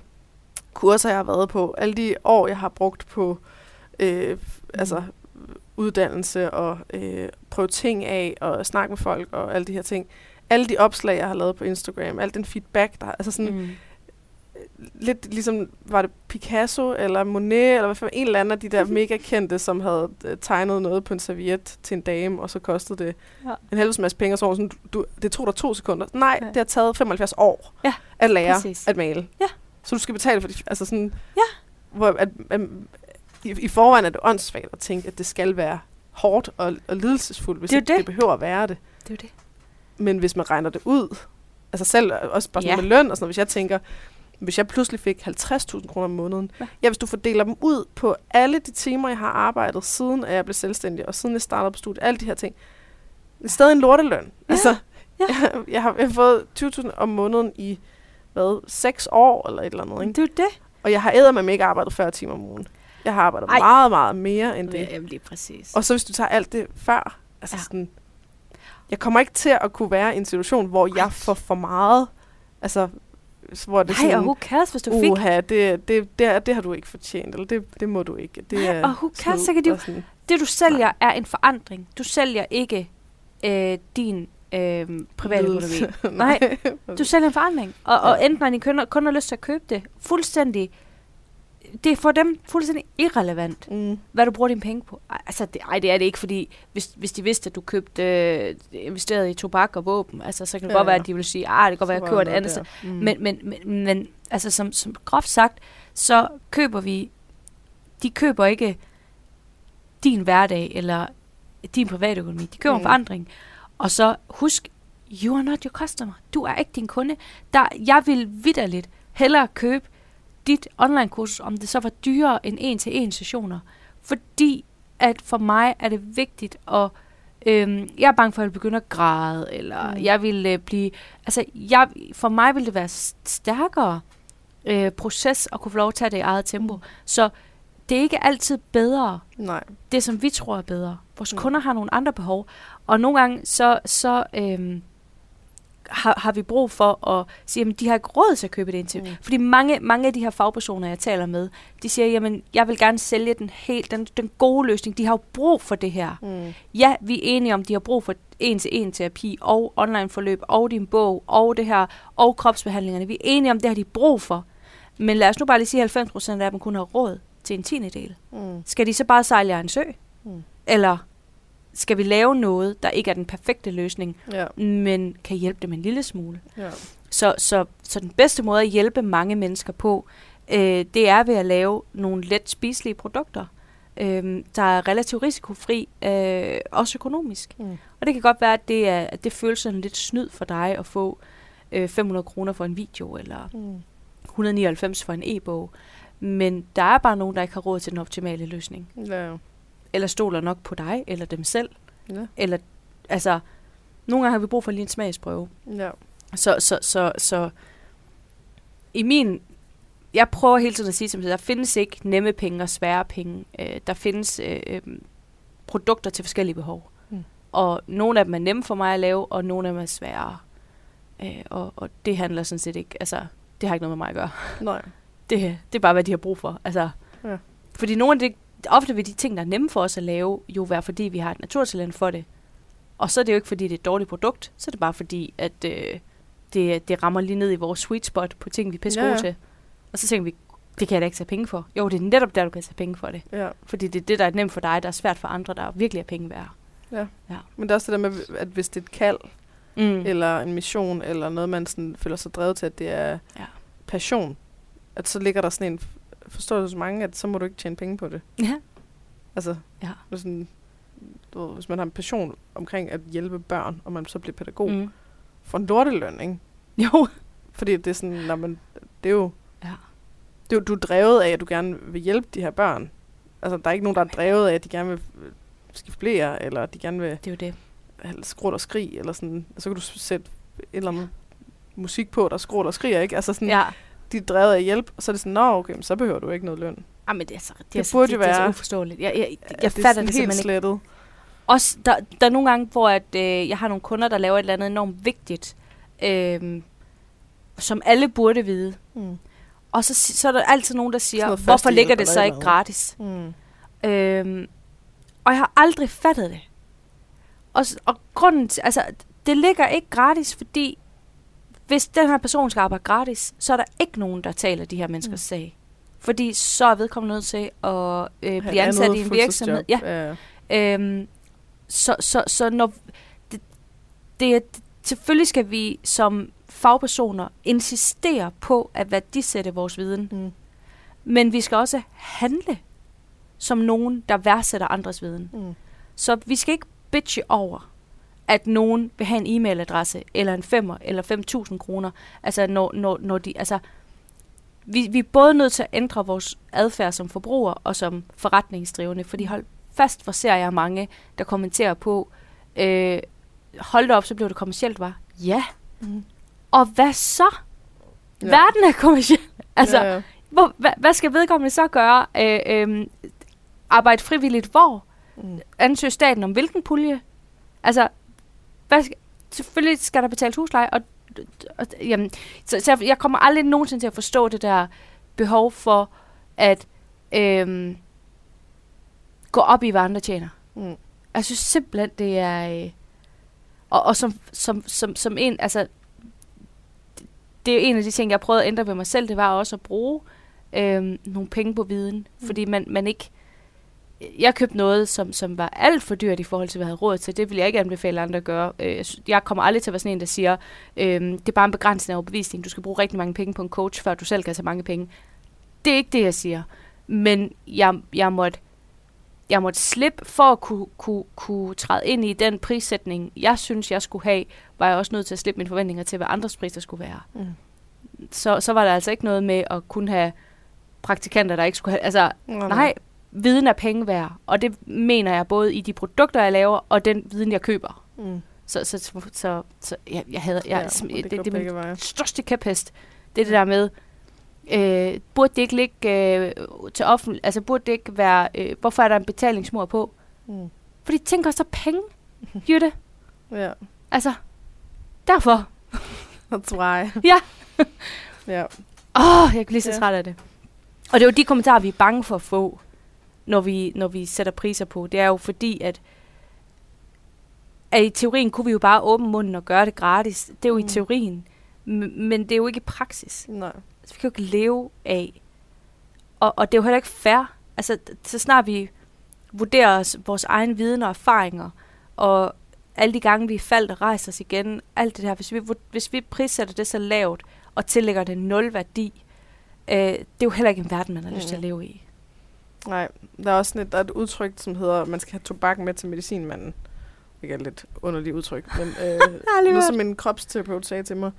kurser, jeg har været på, alle de år, jeg har brugt på, øh, altså uddannelse og øh, prøve ting af og snakke med folk og alle de her ting. Alle de opslag, jeg har lavet på Instagram, al den feedback, der altså sådan Mm. lidt ligesom, var det Picasso eller Monet, eller hvad for en eller anden af de der *laughs* mega kendte, som havde øh, tegnet noget på en serviet til en dame, og så kostede det Ja. en helvedes masse penge, og så sådan, du, det tog dig to sekunder. Nej, Ja. det har taget 75 år Ja, at lære præcis. at male. Ja. Så du skal betale for det. Altså sådan, Ja. hvor at, at, i, I forvejen er det åndssvagt at tænke, at det skal være hårdt og, og lidelsesfuldt, hvis Det det, det. det behøver at være det. Det er jo det. Men hvis man regner det ud, altså selv også bare sådan Ja. med løn og sådan noget, hvis jeg tænker, hvis jeg pludselig fik 50.000 kroner om måneden, Ja. ja. ja, hvis du fordeler dem ud på alle de timer, jeg har arbejdet, siden at jeg blev selvstændig, og siden jeg startede på studiet, alle de her ting, det er stadig en lorteløn. Ja. Altså, Ja. jeg, *laughs* jeg, har, jeg har fået 20.000 om måneden i, hvad, 6 år eller et eller andet, ikke? Det er det. Og jeg har ædermame ikke arbejdet 40 timer om ugen. Jeg har arbejdet Ej. Meget, meget mere end det. Jamen, lige præcis. Og så hvis du tager alt det før, altså Ja. ja. sådan, jeg kommer ikke til at kunne være i en situation, hvor Ej. jeg får for meget, altså, hvor det Nej, og sådan, who cares, hvis du fik... uha, det, det, det, det har du ikke fortjent, eller det, det må du ikke. Det Nej, er og who cares, så kan og sådan. Det, du sælger, er en forandring. Du sælger ikke øh, din øh, private økonomi. *laughs* Nej, Du sælger en forandring. Og, og enten dine kunder kun har lyst til at købe det, fuldstændig... Det er for dem fuldstændig irrelevant, Mm. hvad du bruger dine penge på. Altså, det, ej, det er det ikke, fordi hvis, hvis de vidste, at du købte øh, investeret i tobak og våben, altså, så kan det Ja, godt være, at de vil sige, ah, det kan godt være, at jeg køber et andet sted. Mm. Men, men, men, men altså, som, som groft sagt, så køber vi... De køber ikke din hverdag eller din private økonomi. De køber Mm. forandring. Og så husk, you are not your customer. Du er ikke din kunde. Der, jeg vil vidderligt hellere købe dit online-kursus, om det så var dyrere end en-til-en sessioner. Fordi at for mig er det vigtigt at Øhm, jeg er bange for, at jeg begynder at græde, eller Mm. jeg vil øh, blive... Altså, jeg, for mig vil det være stærkere øh, proces at kunne få lov at tage det i eget tempo. Mm. Så det er ikke altid bedre, Nej. det som vi tror er bedre. Vores Mm. kunder har nogle andre behov, og nogle gange så, så øhm, har, har vi brug for at sige, at de har ikke råd til at købe det ind til. Mm. Fordi mange, mange af de her fagpersoner, jeg taler med, de siger, jamen, jeg vil gerne sælge den helt, den, den gode løsning. De har jo brug for det her. Mm. Ja, vi er enige om, de har brug for en-til-en terapi, og online forløb, og din bog, og det her, og kropsbehandlingerne. Vi er enige om, det har de brug for. Men lad os nu bare lige sige, at 90% af dem kun har råd til en tiende del. Mm. Skal de så bare sejle en sø? Mm. Eller skal vi lave noget, der ikke er den perfekte løsning, Ja. men kan hjælpe dem en lille smule? Ja. Så, så, så den bedste måde at hjælpe mange mennesker på, øh, det er ved at lave nogle let spiselige produkter, øh, der er relativt risikofri, øh, også økonomisk. Mm. Og det kan godt være, at det, er, at det føles sådan lidt snyd for dig at få øh, 500 kroner for en video, eller Mm. 199 for en e-bog. Men der er bare nogen, der ikke har råd til den optimale løsning. Ja. Eller stoler nok på dig, eller dem selv. Ja. Eller, altså, nogle gange har vi brug for lige en smagsprøve. Ja. Så, så, så, så i min... Jeg prøver hele tiden at sige, at der findes ikke nemme penge og svære penge. Øh, der findes øh, øh, produkter til forskellige behov. Mm. Og nogle af dem er nemme for mig at lave, og nogle af dem er svære. Øh, og, og det handler sådan set ikke... Altså, det har ikke noget med mig at gøre. Nej. *laughs* Det, det er bare, hvad de har brug for. Altså, Ja. Fordi nogle af de, ofte vil de ting, der er nemme for os at lave, jo være fordi, vi har et naturtalent for det. Og så er det jo ikke, fordi det er et dårligt produkt. Så er det bare fordi, at øh, det, det rammer lige ned i vores sweet spot på ting, vi er pisse Ja, ja. til. Og så tænker vi, det kan jeg da ikke tage penge for. Jo, det er netop der, du kan tage penge for det. Ja. Fordi det er det, der er nemt for dig, der er svært for andre, der virkelig er penge værd. Men det er også det der med, at hvis det er et kald, mm. eller en mission, eller noget, man sådan føler sig drevet til, at det er Ja. passion, at så ligger der sådan en forståelse hos mange, at så må du ikke tjene penge på det. Ja. Altså, Ja. hvis, sådan, du ved, hvis man har en passion omkring at hjælpe børn, og man så bliver pædagog, mm. For en lorteløn, ikke? Jo. *laughs* Fordi det er sådan, når man, det er jo, Ja. det er jo, du er drevet af, at du gerne vil hjælpe de her børn. Altså, der er ikke nogen, der er drevet af, at de gerne vil øh, skifte blære, eller de gerne vil Det er jo det. skråt og skrig, eller sådan. Så kan du sætte et eller andet musik på, der skråt og skriger, ikke? Altså sådan, Ja. De er drevet af hjælp, og så er det sådan, nå okay, men så behøver du ikke noget løn. Jamen, det er så, det Det er burde det, jo det er så være- uforståeligt. Jeg, jeg, jeg, jeg det er fatter det helt ikke. slettet. Også, der, der er nogle gange, hvor at, øh, jeg har nogle kunder, der laver et eller andet enormt vigtigt, øh, som alle burde vide. Mm. Og så, så er der altid nogen, der siger, noget hvorfor ligger det så ikke andet." gratis? Mm. Øh, og jeg har aldrig fattet det. Og, og grunden til, altså, det ligger ikke gratis, fordi hvis den her person skal arbejde gratis, så er der ikke nogen, der taler de her menneskers Mm. sag. Fordi så er vedkommende nødt til at øh, blive ansat i en virksomhed. Ja. Ja. Øhm, så, så, så når det, det, er- selvfølgelig skal vi som fagpersoner insistere på at værdisætte vores viden, Mm. men vi skal også handle som nogen, der værdsætter andres viden. Mm. Så vi skal ikke bitche over, at nogen vil have en e-mailadresse, eller en femmer, eller 5.000 kroner. Altså, når, når, når de, altså, vi, vi er både nødt til at ændre vores adfærd som forbruger og som forretningsdrivende, fordi hold fast, hvor ser jeg mange, der kommenterer på, øh, hold da op, så blev det kommercielt, var. Ja, Mm. og hvad så? Ja. Verden er kommerciel. Altså, ja, ja. hvor, hvad, hvad skal vedkommende så gøre? Øh, øh, arbejde frivilligt hvor? Mm. ansøge staten om hvilken pulje? Altså, hvad selvfølgelig skal der betales husleje, og, og jamen, så, så jeg, kommer aldrig nogensinde til at forstå det der behov for at øhm, gå op i, hvad andre tjener. Mm. Jeg synes simpelthen, det er... Øh, og, og som, som, som, som en, altså... Det, er en af de ting, jeg prøvede at ændre ved mig selv, det var også at bruge øhm, nogle penge på viden. Mm. Fordi man, man ikke... Jeg købte noget, som, som var alt for dyrt i forhold til, hvad jeg havde råd til. Det vil jeg ikke anbefale andre at gøre. Øh, jeg kommer aldrig til at være sådan en, der siger, øhm, det er bare en begrænsning af overbevisning. Du skal bruge rigtig mange penge på en coach, før du selv kan tage mange penge. Det er ikke det, jeg siger. Men jeg, jeg måtte jeg måtte slippe for at kunne, kunne, kunne træde ind i den prissætning, jeg synes, jeg skulle have, var jeg også nødt til at slippe mine forventninger til, hvad andres priser skulle være. Mm. Så, så var der altså ikke noget med at kunne have praktikanter, der ikke skulle have... Altså, Nå, nej, viden er penge værd, og det mener jeg både i de produkter, jeg laver, og den viden, jeg køber. Mm. Så, så, så, så, så jeg, jeg havde, jeg, Ja, og det, det det, er min største kæphest. Det er det der med, øh, burde det ikke ligge øh, til offentlig, altså burde det ikke være, øh, hvorfor er der en betalingsmur på? Mm. Fordi ting koster penge, Jytte. *laughs* Ja, Altså, derfor. *laughs* that's why. *laughs* Ja. ja. Åh, oh, jeg kan lige så Ja. træt af det. Og det er jo de kommentarer, vi er bange for at få, når vi, når vi sætter priser på. Det er jo fordi, at, at i teorien kunne vi jo bare åbne munden og gøre det gratis. Det er jo mm. i Mm. teorien. M- men det er jo ikke i praksis. Nej. Altså, vi kan jo ikke leve af. Og, og det er jo heller ikke fair. Altså, så snart vi vurderer os, vores egen viden og erfaringer, og alle de gange, vi faldt og rejst os igen, alt det her, hvis vi, hvis vi prissætter det så lavt, og tillægger det nul værdi, øh, det er jo heller ikke en verden, man har mm. lyst til at Mhm. leve i. Nej, der er også sådan et, der er et udtryk, som hedder, at man skal have tobak med til medicinmanden. Det er et lidt underligt udtryk, men *laughs* øh, noget som en kropsterapeut sagde til mig,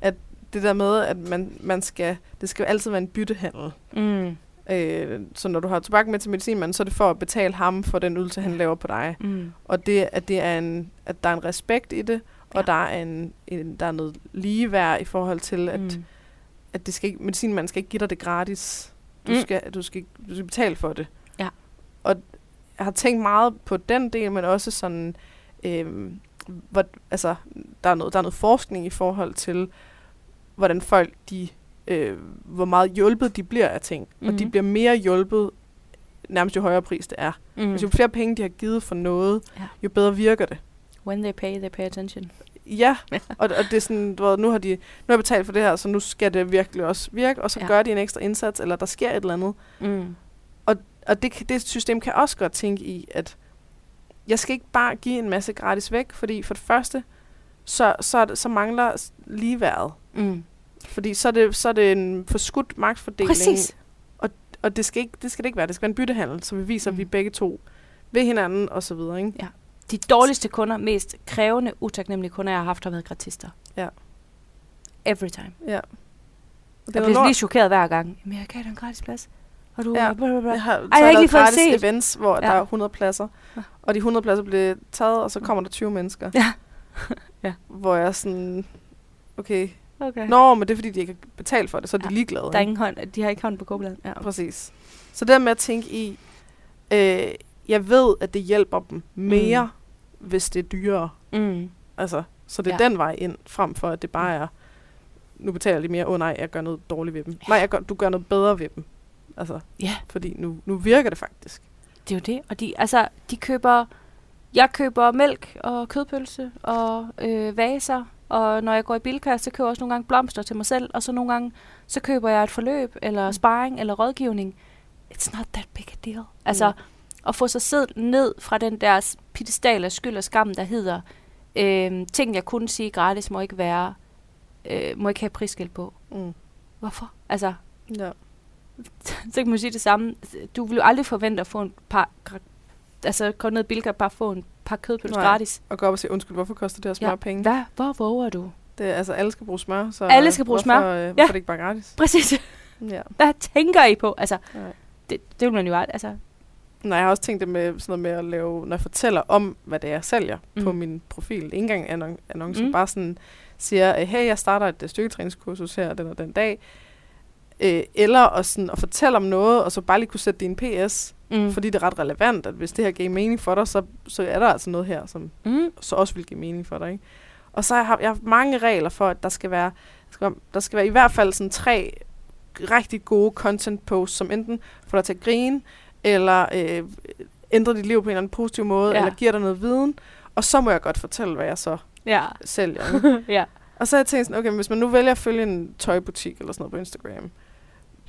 at det der med, at man, man skal, det skal altid være en byttehandel. Mm. Øh, så når du har tobak med til medicinmanden, så er det for at betale ham for den ydelse, han laver på dig. Mm. Og det, at, det er en, at der er en respekt i det, og Ja. der, er en, en, der er noget ligeværd i forhold til, at, mm. at det skal ikke, medicinmanden skal ikke give dig det gratis. Du, Mm. skal, du, skal, du skal betale for det. Ja. Og jeg har tænkt meget på den del, men også sådan, øhm, hvor, altså, der er, noget, der er noget forskning i forhold til, hvordan folk, de, øh, hvor meget hjulpet de bliver af ting. Mm. Og de Mhm. bliver mere hjulpet, nærmest jo højere pris det er. Mm. Altså, jo flere penge, de har givet for noget, Ja. jo bedre virker det. When they pay, they pay attention. Ja, og, og det er sådan, du ved, nu har de nu har jeg betalt for det her, så nu skal det virkelig også virke, og så Ja. ja. gør de en ekstra indsats, eller der sker et eller andet. Mm. Og det, kan- det system kan også godt tænke i, at jeg skal ikke bare give en masse gratis væk, fordi for det første, så, så, det, så mangler ligeværet. Mm. Fordi så er, det, så er det en forskudt magtfordeling. Præcis. Og det skal, ikke, det skal det ikke være. Det skal være en byttehandel, så vi viser, mm. at vi Mm. begge to ved hinanden, og så videre. Ikke? De dårligste kunder, mest krævende, utaknemmelige kunder, jeg har haft, har været gratister. Ja. Every time. Ja. Jeg det er bliver lige chokeret hver gang. Jamen, jeg gav dig en gratis plads. Og du... Ja. Blah. Jeg har, jeg har ikke lige fået gratis set. events, hvor Ja. der er 100 pladser. Ja. Og de 100 pladser bliver taget, og så kommer der 20 mennesker. Ja. *laughs* Ja. Hvor jeg er sådan, okay, Okay. Nå, men det er fordi, de ikke har betalt for det, så er de Ja. ligeglade. Der er ingen hånd, de har ikke hånd på kogebladet. Ja. Præcis. Så det der med at tænke i, øh, jeg ved, at det hjælper dem mere, mm. Hvis det er dyrere. Mm. Altså, så det er Ja. den vej ind, frem for at det bare er, nu betaler de mere, åh oh, nej, jeg gør noget dårligt ved dem. Ja. Nej, jeg gør, du gør noget bedre ved dem. Altså, Ja. fordi nu, nu virker det faktisk. Det er jo det. Og de, altså, de køber... Jeg køber mælk og kødpølse og øh, vaser. Og når jeg går i bilkær, så køber jeg også nogle gange blomster til mig selv. Og så nogle gange, så køber jeg et forløb, eller Mm. sparring, eller rådgivning. It's not that big a deal. Altså, Mm. at få sig selv ned fra den der pedestal af skyld og skam, der hedder, øh, ting jeg kunne sige gratis, må ikke være, øh, må ikke have prisskilt på. Mm. Hvorfor? Altså, Ja. *laughs* så kan man sige det samme. Du vil jo aldrig forvente at få en par, altså gå ned i Bilka og bare få en par kødpølse Nej. gratis. Og gå op og sige, undskyld, hvorfor koster det her smør Ja. penge? Hvad? Hvor våger du? Det er, altså, alle skal bruge smør, så Alle skal bruge hvorfor, smør. Øh, Ja. hvorfor er det ikke bare gratis? Præcis. Ja. *laughs* Hvad tænker I på? Altså, Nej. det, det vil man jo aldrig. Altså, Nej, jeg har også tænkt det med sådan noget med at lave, når jeg fortæller om, hvad det er, jeg sælger Mm. på min profil. Ikke engang annon- annoncer, Mm. bare sådan siger, øh, hey, jeg starter et øh, styrketræningskursus her den og den dag. Øh, eller at, sådan, at fortælle om noget, og så bare lige kunne sætte din PS, mm. fordi det er ret relevant, at hvis det her giver mening for dig, så, så er der altså noget her, som mm. så også vil give mening for dig. Ikke? Og så har jeg, jeg har mange regler for, at der skal være, der skal, være- der skal være i hvert fald sådan tre rigtig gode content posts, som enten får dig til at grine, eller øh, ændrer dit liv på en eller anden positiv måde, Ja. eller giver dig noget viden. Og så må jeg godt fortælle, hvad jeg så Ja. sælger. *laughs* ja. og så har jeg tænkt sådan, okay, men hvis man nu vælger at følge en tøjbutik eller sådan noget på Instagram,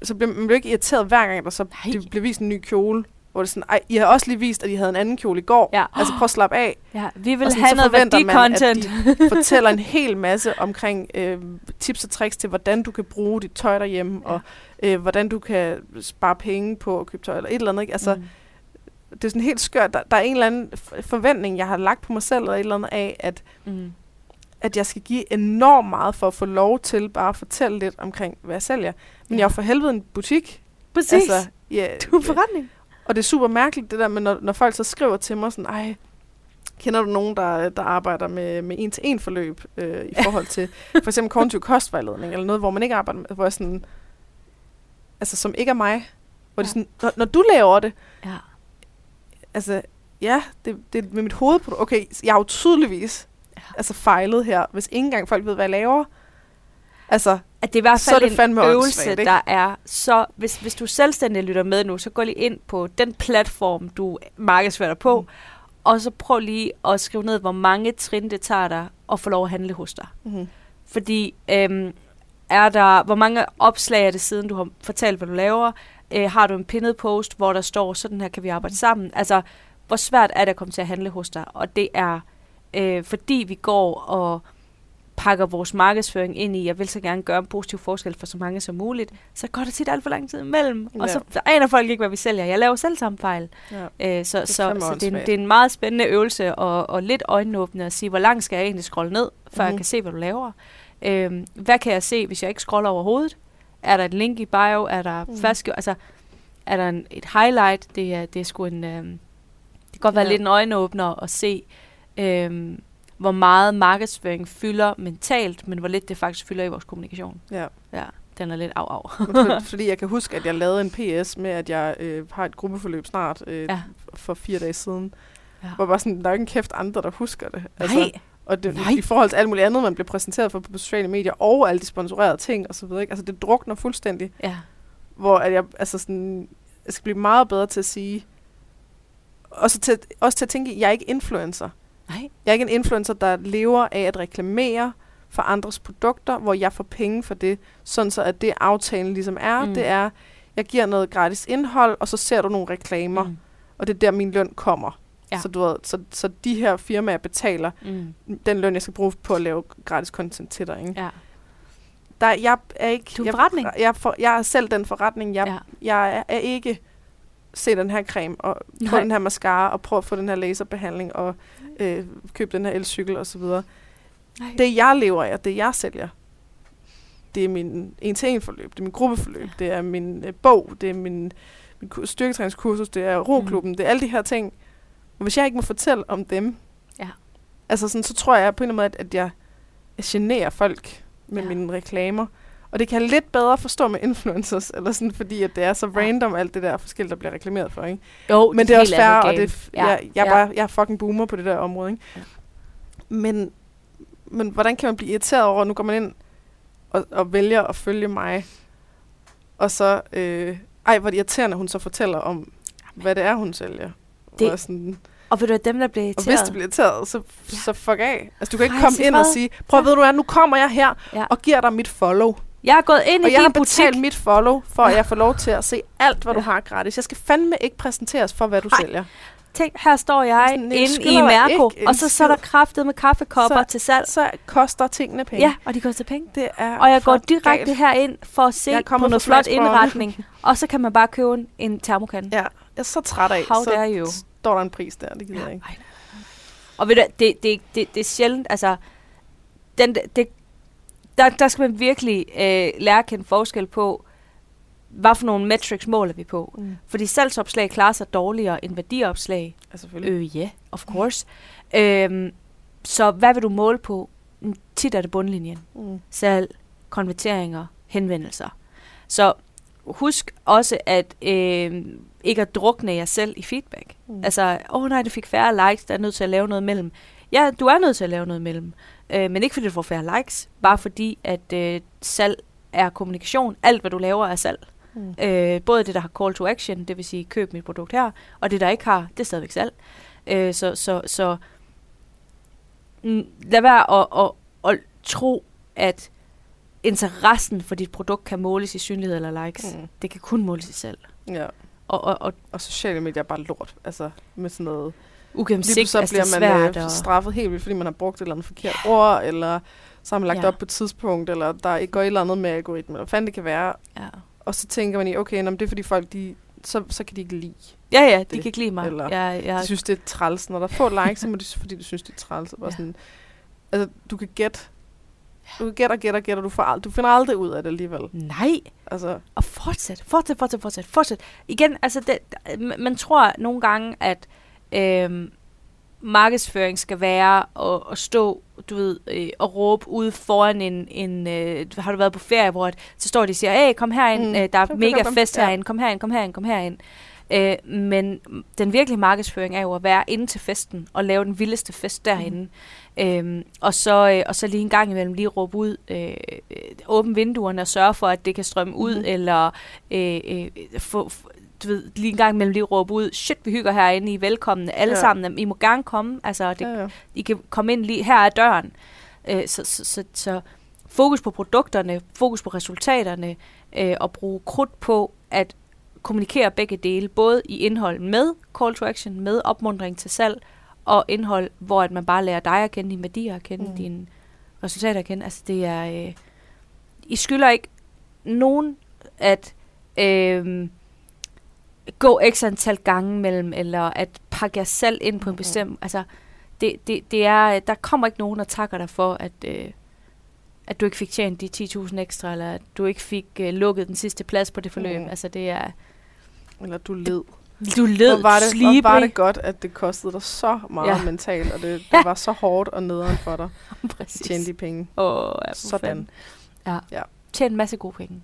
så bliver man bliver ikke irriteret hver gang, der så Nej. bliver vist en ny kjole. Hvor det er sådan, ej, I har også lige vist, at I havde en anden kjole i går. Ja. Altså prøv at slappe af. ja. Vi vil Og sådan, have noget forventer man, værdi-content. *laughs* fortæller en hel masse omkring øh, tips og tricks til, hvordan du kan bruge dit tøj derhjemme, Ja. og øh, hvordan du kan spare penge på at købe tøj, eller et eller andet. Ikke? Altså, mm. Det er sådan helt skørt. Der, der er en eller anden forventning, jeg har lagt på mig selv, eller et eller andet af, at, Mm. at jeg skal give enormt meget for at få lov til bare at fortælle lidt omkring, hvad jeg sælger. Men Ja. jeg er for helvede en butik. Præcis. Altså, ja, du er forretning. Og det er super mærkeligt, det der med, når, når folk så skriver til mig sådan, ej, kender du nogen, der, der arbejder med, med en-til-en forløb øh, i forhold til for eksempel kognitiv kostvejledning, eller noget, hvor man ikke arbejder med, hvor jeg sådan, altså som ikke er mig, hvor ja. det sådan, når, når du laver det, Ja. altså, ja, det, det er med mit hoved på Okay, jeg har jo tydeligvis Ja. altså fejlet her, hvis ikke engang folk ved, hvad jeg laver. Altså, At det er i hvert er fald en øvelse, ikke? der er så... Hvis, hvis du selvstændig lytter med nu, så gå lige ind på den platform, du markedsfører dig på, Mm. og så prøv lige at skrive ned, hvor mange trin det tager dig at få lov at handle hos dig. mm-hmm. Fordi øhm, er der, hvor mange opslag er det siden, du har fortalt, hvad du laver? Øh, har du en pinnet post, hvor der står, sådan her kan vi arbejde sammen? Altså, hvor svært er det at komme til at handle hos dig? Og det er, øh, fordi vi går og pakker vores markedsføring ind i, jeg vil så gerne gøre en positiv forskel for så mange som muligt, så går der tit alt for lang tid imellem. Og Ja. så så aner folk ikke, hvad vi sælger. Jeg laver selv samme fejl. ja. Øh, så er så, så det, er en, det er en meget spændende øvelse, og, og lidt øjenåbende at sige, hvor langt skal jeg egentlig scrolle ned, før mm. jeg Mhm. kan se, hvad du laver. Øh, hvad kan jeg se, hvis jeg ikke scroller overhovedet? Er der et link i bio? Er der mm. fast, altså, er der en, et highlight? Det er, det er sgu en, øh, det kan godt være Ja. lidt en øjenåbner at se, øh, hvor meget markedsføring fylder mentalt, men hvor lidt det faktisk fylder i vores kommunikation. ja. Ja, den er lidt af *laughs* af. *laughs* Fordi jeg kan huske, at jeg lavede en PS med, at jeg øh, har et gruppeforløb snart øh, Ja. for fire dage siden. Ja. Hvor bare sådan, der er ikke en kæft andre, der husker det. Nej, og det, Nej. i forhold til alt muligt andet, man bliver præsenteret for på sociale medier, og alle de sponsorerede ting og så videre. Ikke? Altså det drukner fuldstændig. ja. Hvor at jeg, altså sådan, jeg skal blive meget bedre til at sige, også til, også til at tænke, at jeg er ikke influencer. Nej. Jeg er ikke en influencer, der lever af at reklamere for andres produkter, hvor jeg får penge for det, sådan så at det aftalen ligesom er, Mm. det er, jeg giver noget gratis indhold, og så ser du nogle reklamer, mm. Og det er der, min løn kommer. Ja. Så, du ved, så, så de her firmaer betaler Mm. den løn, jeg skal bruge på at lave gratis content til dig. Ikke? Ja. Der, jeg er ikke... Du er jeg, forretning. Jeg, for, jeg er selv den forretning. Jeg, ja. jeg er, er ikke se den her creme, og få Nej. den her mascara, og prøve at få den her laserbehandling, og øh, købe den her elcykel osv. Nej. Det, jeg lever af, og det, jeg sælger, det er min en-til-en-forløb, det er min gruppeforløb, Ja. det er min øh, bog, det er min, min ku- styrketræningskursus, det er roklubben, Mm. mm. det er alle de her ting. Og hvis jeg ikke må fortælle om dem, Ja. altså sådan, så tror jeg på en eller anden måde, at, at jeg, jeg generer folk med ja. mine reklamer. Og det kan jeg lidt bedre forstå med influencers, eller sådan, fordi at det er så Ja. random, alt det der forskellige, der bliver reklameret for. Ikke? Jo, Men det er også fair, og det, f- ja, jeg, jeg, er bare, jeg er fucking boomer på det der område. Ikke? Ja. Men, men hvordan kan man blive irriteret over, at nu går man ind og, og vælger at følge mig, og så, øh, ej, hvor er det irriterende, hun så fortæller om, hvad det er, hun sælger. Det- Det, og, sådan, Og ved du, at dem, der bliver og irriteret... hvis du bliver irriteret, så, Ja. ja. så fuck af. Altså, du kan ikke Rejs komme ind og fred. sige, prøv at ved du hvad, nu kommer jeg her Ja. og giver dig mit follow. Jeg er gået ind Og i jeg har din butik. betalt mit follow, for at jeg får lov til at se alt, hvad du har gratis. Jeg skal fandme ikke præsenteres for, hvad du Ej. sælger. Tænk, her står jeg Sådan, inde i Mærko, og så, så er der kraftet med kaffekopper Så- til salg. Så koster tingene penge. Ja, og de koster penge. Det er Og jeg går direkte galt. herind for at se på noget flot indretning, og så kan man bare købe en, en termokande. Ja, jeg er så træt af. How så dare you. står der en pris der, det gider Ja, jeg ikke. ej. Og ved du, det, det, det, det er sjældent, altså, den, det, der, der skal man virkelig øh, lære at kende forskel på, hvad for nogle metrics måler vi på. Mm. Fordi salgsopslag klarer sig dårligere end værdiopslag. Ja, selvfølgelig. Øh, ja, yeah, of course. Øhm, så hvad vil du måle på? Mm, Tit er det bundlinjen. Mm. Salg, konverteringer, henvendelser. Så husk også at øh, ikke at drukne jer selv i feedback. Mm. Altså, åh oh, nej, det fik færre likes, der er nødt til at lave noget mellem. Ja, du er nødt til at lave noget mellem. Øh, men ikke fordi du får færre likes, bare fordi at øh, salg er kommunikation. Alt, hvad du laver, er salg. Mm. Øh, både det, der har call to action, det vil sige køb mit produkt her, og det, der ikke har, det er stadigvæk salg. Øh, så så, så mm, lad være at, at, at tro, at interessen for dit produkt kan måles i synlighed eller likes. Mm. Det kan kun måles i salg. Ja. Og, og, og Og sociale medier er bare lort. Altså, med sådan noget... Lige ugennemsigtigt, så altså, bliver er man svært. øh, og, straffet helt vildt, fordi man har brugt et eller andet forkert ord, eller så har man lagt Ja. ja. op på et tidspunkt, eller der ikke går et eller andet med algoritmen, eller fanden det kan være. ja. Og så tænker man i, okay, nå, det er fordi folk, de, så, så kan de ikke lide. ja, ja, de det, kan ikke lide mig. eller Jeg, jeg, De synes, det er træls. Når der er få likes, så må de, fordi de synes, det er træls. Og Ja. sådan, altså, du kan gætte Du gætter, gætter, gætter. Du, får ald- du finder aldrig ud af det alligevel. Nej. Altså, Og fortsæt, fortsæt, fortsæt, fortsæt, fortsæt. Igen, altså, det, man tror nogle gange, at øhm, markedsføring skal være at, at stå, du ved, øh, og råbe ude foran en, en øh, har du været på ferie, hvor at, så står de og siger, hey, kom herind, Mm. øh, der er Kom, mega kom, kom. fest Ja. herinde, kom herind, kom herind, kom herind. Øh, men den virkelige markedsføring er jo at være inde til festen og lave den vildeste fest derinde. Mm. Øhm, og, så, øh, og så lige en gang imellem lige råbe ud, øh, øh, åbne vinduerne og sørge for, at det kan strømme ud, mm. eller øh, øh, få, du ved, lige en gang imellem lige råbe ud, shit, vi hygger herinde, I er velkomne, alle Ja. sammen, I må gerne komme, altså det, ja, ja. I kan komme ind lige, her er døren. Øh, så, så, så, så fokus på produkterne, fokus på resultaterne, øh, og bruge krudt på at kommunikere begge dele, både i indhold med call to action, med opmundring til salg, og indhold, hvor at man bare lærer dig at kende, dine værdier at kende, mm. dine resultater at kende. Altså det er, øh, I skylder ikke nogen at øh, gå x antal gange mellem, eller at pakke jer selv ind på en bestemt, altså det, det, det er, der kommer ikke nogen, der takker dig for, at, øh, at du ikke fik tjent de 10.000 ekstra, eller at du ikke fik øh, lukket den sidste plads på det forløb. Mm. Altså det er, Eller du led. du led Hvor var, det, hvor var det godt, at det kostede dig så meget ja. Ja. mentalt, og det, *laughs* det Ja. var så hårdt og nederen for dig *laughs* at Præcis. tjene de penge. Åh, ja, for Sådan. fanden. Ja. Ja. ja. Tjene en masse gode penge.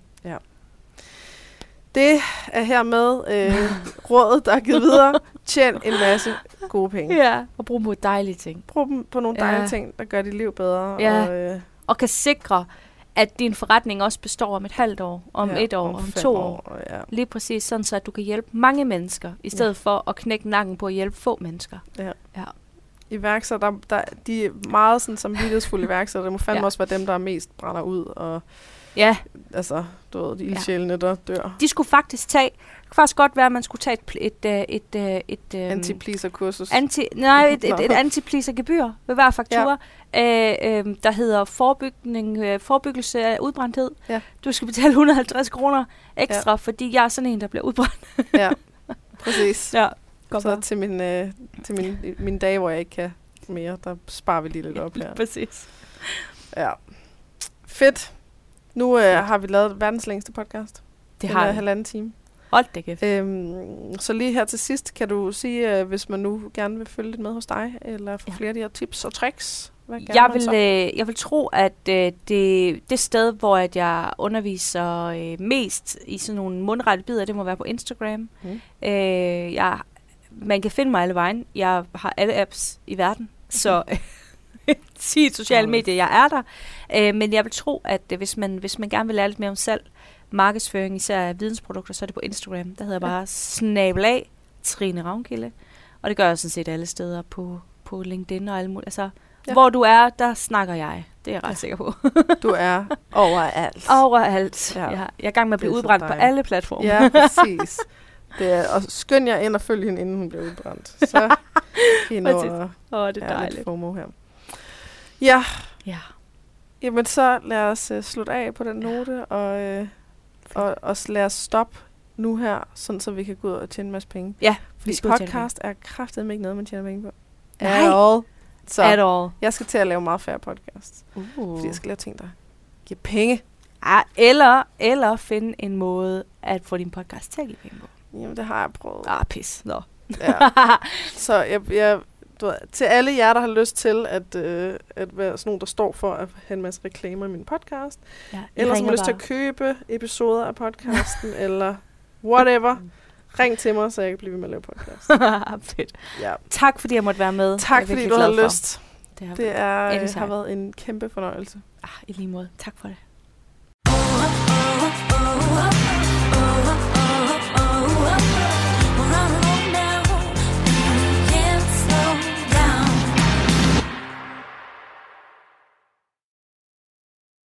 Det er hermed øh, *laughs* rådet, der er givet videre. Tjen en masse gode penge. Ja. Og bruge dem på dejlige ting. Brug dem på nogle dejlige Ja. ting, der gør dit liv bedre. Ja. Og, øh, Og kan sikre, at din forretning også består om et halvt år, om ja, et år, om, fem to år. år. Ja. Lige præcis, sådan så at du kan hjælpe mange mennesker, i stedet ja. for at knække nakken på at hjælpe få mennesker. Iværksætter, der, der, de er meget sådan samvittighedsfulde *laughs* iværksætter. Det må fandme ja. Ja. også være dem, der er mest brænder ud. Og Ja, altså, du ved, de Ja. ildsjælene, der dør. de skulle faktisk tage, det kan faktisk godt være, at man skulle tage et, et, øh, et, et, et, et Anti-pleaser-kursus. Anti, nej, et, et, et anti gebyr ved hver faktura, ja. øh, øh, der hedder forebygning, øh, forebyggelse af udbrændthed. Ja. Du skal betale 150 kroner ekstra, ja. fordi jeg er sådan en, der bliver udbrændt. ja, præcis. *laughs* Ja, Så til min, øh, til min, min dage, hvor jeg ikke kan mere, der sparer vi lige lidt op her. *laughs* Præcis. Ja. Fedt. Nu øh, har vi lavet verdens længste podcast. Det har vi. halvanden time. Hold da kæft. Øhm, så lige her til sidst, kan du sige, øh, hvis man nu gerne vil følge lidt med hos dig, eller få ja. Flere af de her tips og tricks? Hvad Jeg vil, øh, jeg vil tro, at øh, det, det sted, hvor at jeg underviser øh, mest i sådan nogle mundrette bidder, det må være på Instagram. Mm. Øh, jeg, man kan finde mig alle vejen. Jeg har alle apps i verden, så *laughs* *laughs* sig et sociale Nice. medier, jeg er der. Øh, men jeg vil tro, at øh, hvis, man, hvis man gerne vil lære lidt mere om salg, markedsføring, især af vidensprodukter, så er det på Instagram. Der hedder jeg bare snabelag Trine Ravnkilde. Og det gør jeg sådan set alle steder på, på LinkedIn og alle mulige. Altså, Ja. ja. hvor du er, der snakker jeg. Det er jeg ret Ja. ja. sikker på. *laughs* Du er overalt. Overalt. Ja. Ja. Jeg, jeg er i gang med at blive udbrændt på dejligt. alle platforme. Ja, præcis. *laughs* Det er, og skynd jer ind og følg hende, inden hun bliver udbrændt. Så kan I nå at Åh, det er ja, lidt dejligt. FOMO her. Ja, Ja. jamen så lad os uh, slutte af på den note, og, uh, og, og lad os stoppe nu her, sådan så vi kan gå ud og tjene en masse penge. Ja, Fordi tjene podcast er kraftedeme ikke noget, man tjener penge på. Nej. At all. Så At all. jeg skal til at lave meget færre podcast. Uh. Fordi jeg skal lave ting, der giver penge. Ah, eller, eller finde en måde at få din podcast til at give penge på. Jamen, det har jeg prøvet. Ah, pis. Nå. Ja. *laughs* Så jeg, jeg, du ved, til alle jer, der har lyst til at, øh, at være sådan nogen, der står for at have en masse reklamer i min podcast, ja, eller som har lyst til at købe episoder af podcasten, eller whatever, ring til mig, så jeg kan blive ved med at lave podcast. Fedt. Ja. Tak fordi jeg måtte være med. Jeg Tak er fordi virkelig du glad havde for. lyst. Det har, Det er, øh, har været en kæmpe fornøjelse. ah, I lige måde. Tak for det. oh, oh, oh, oh.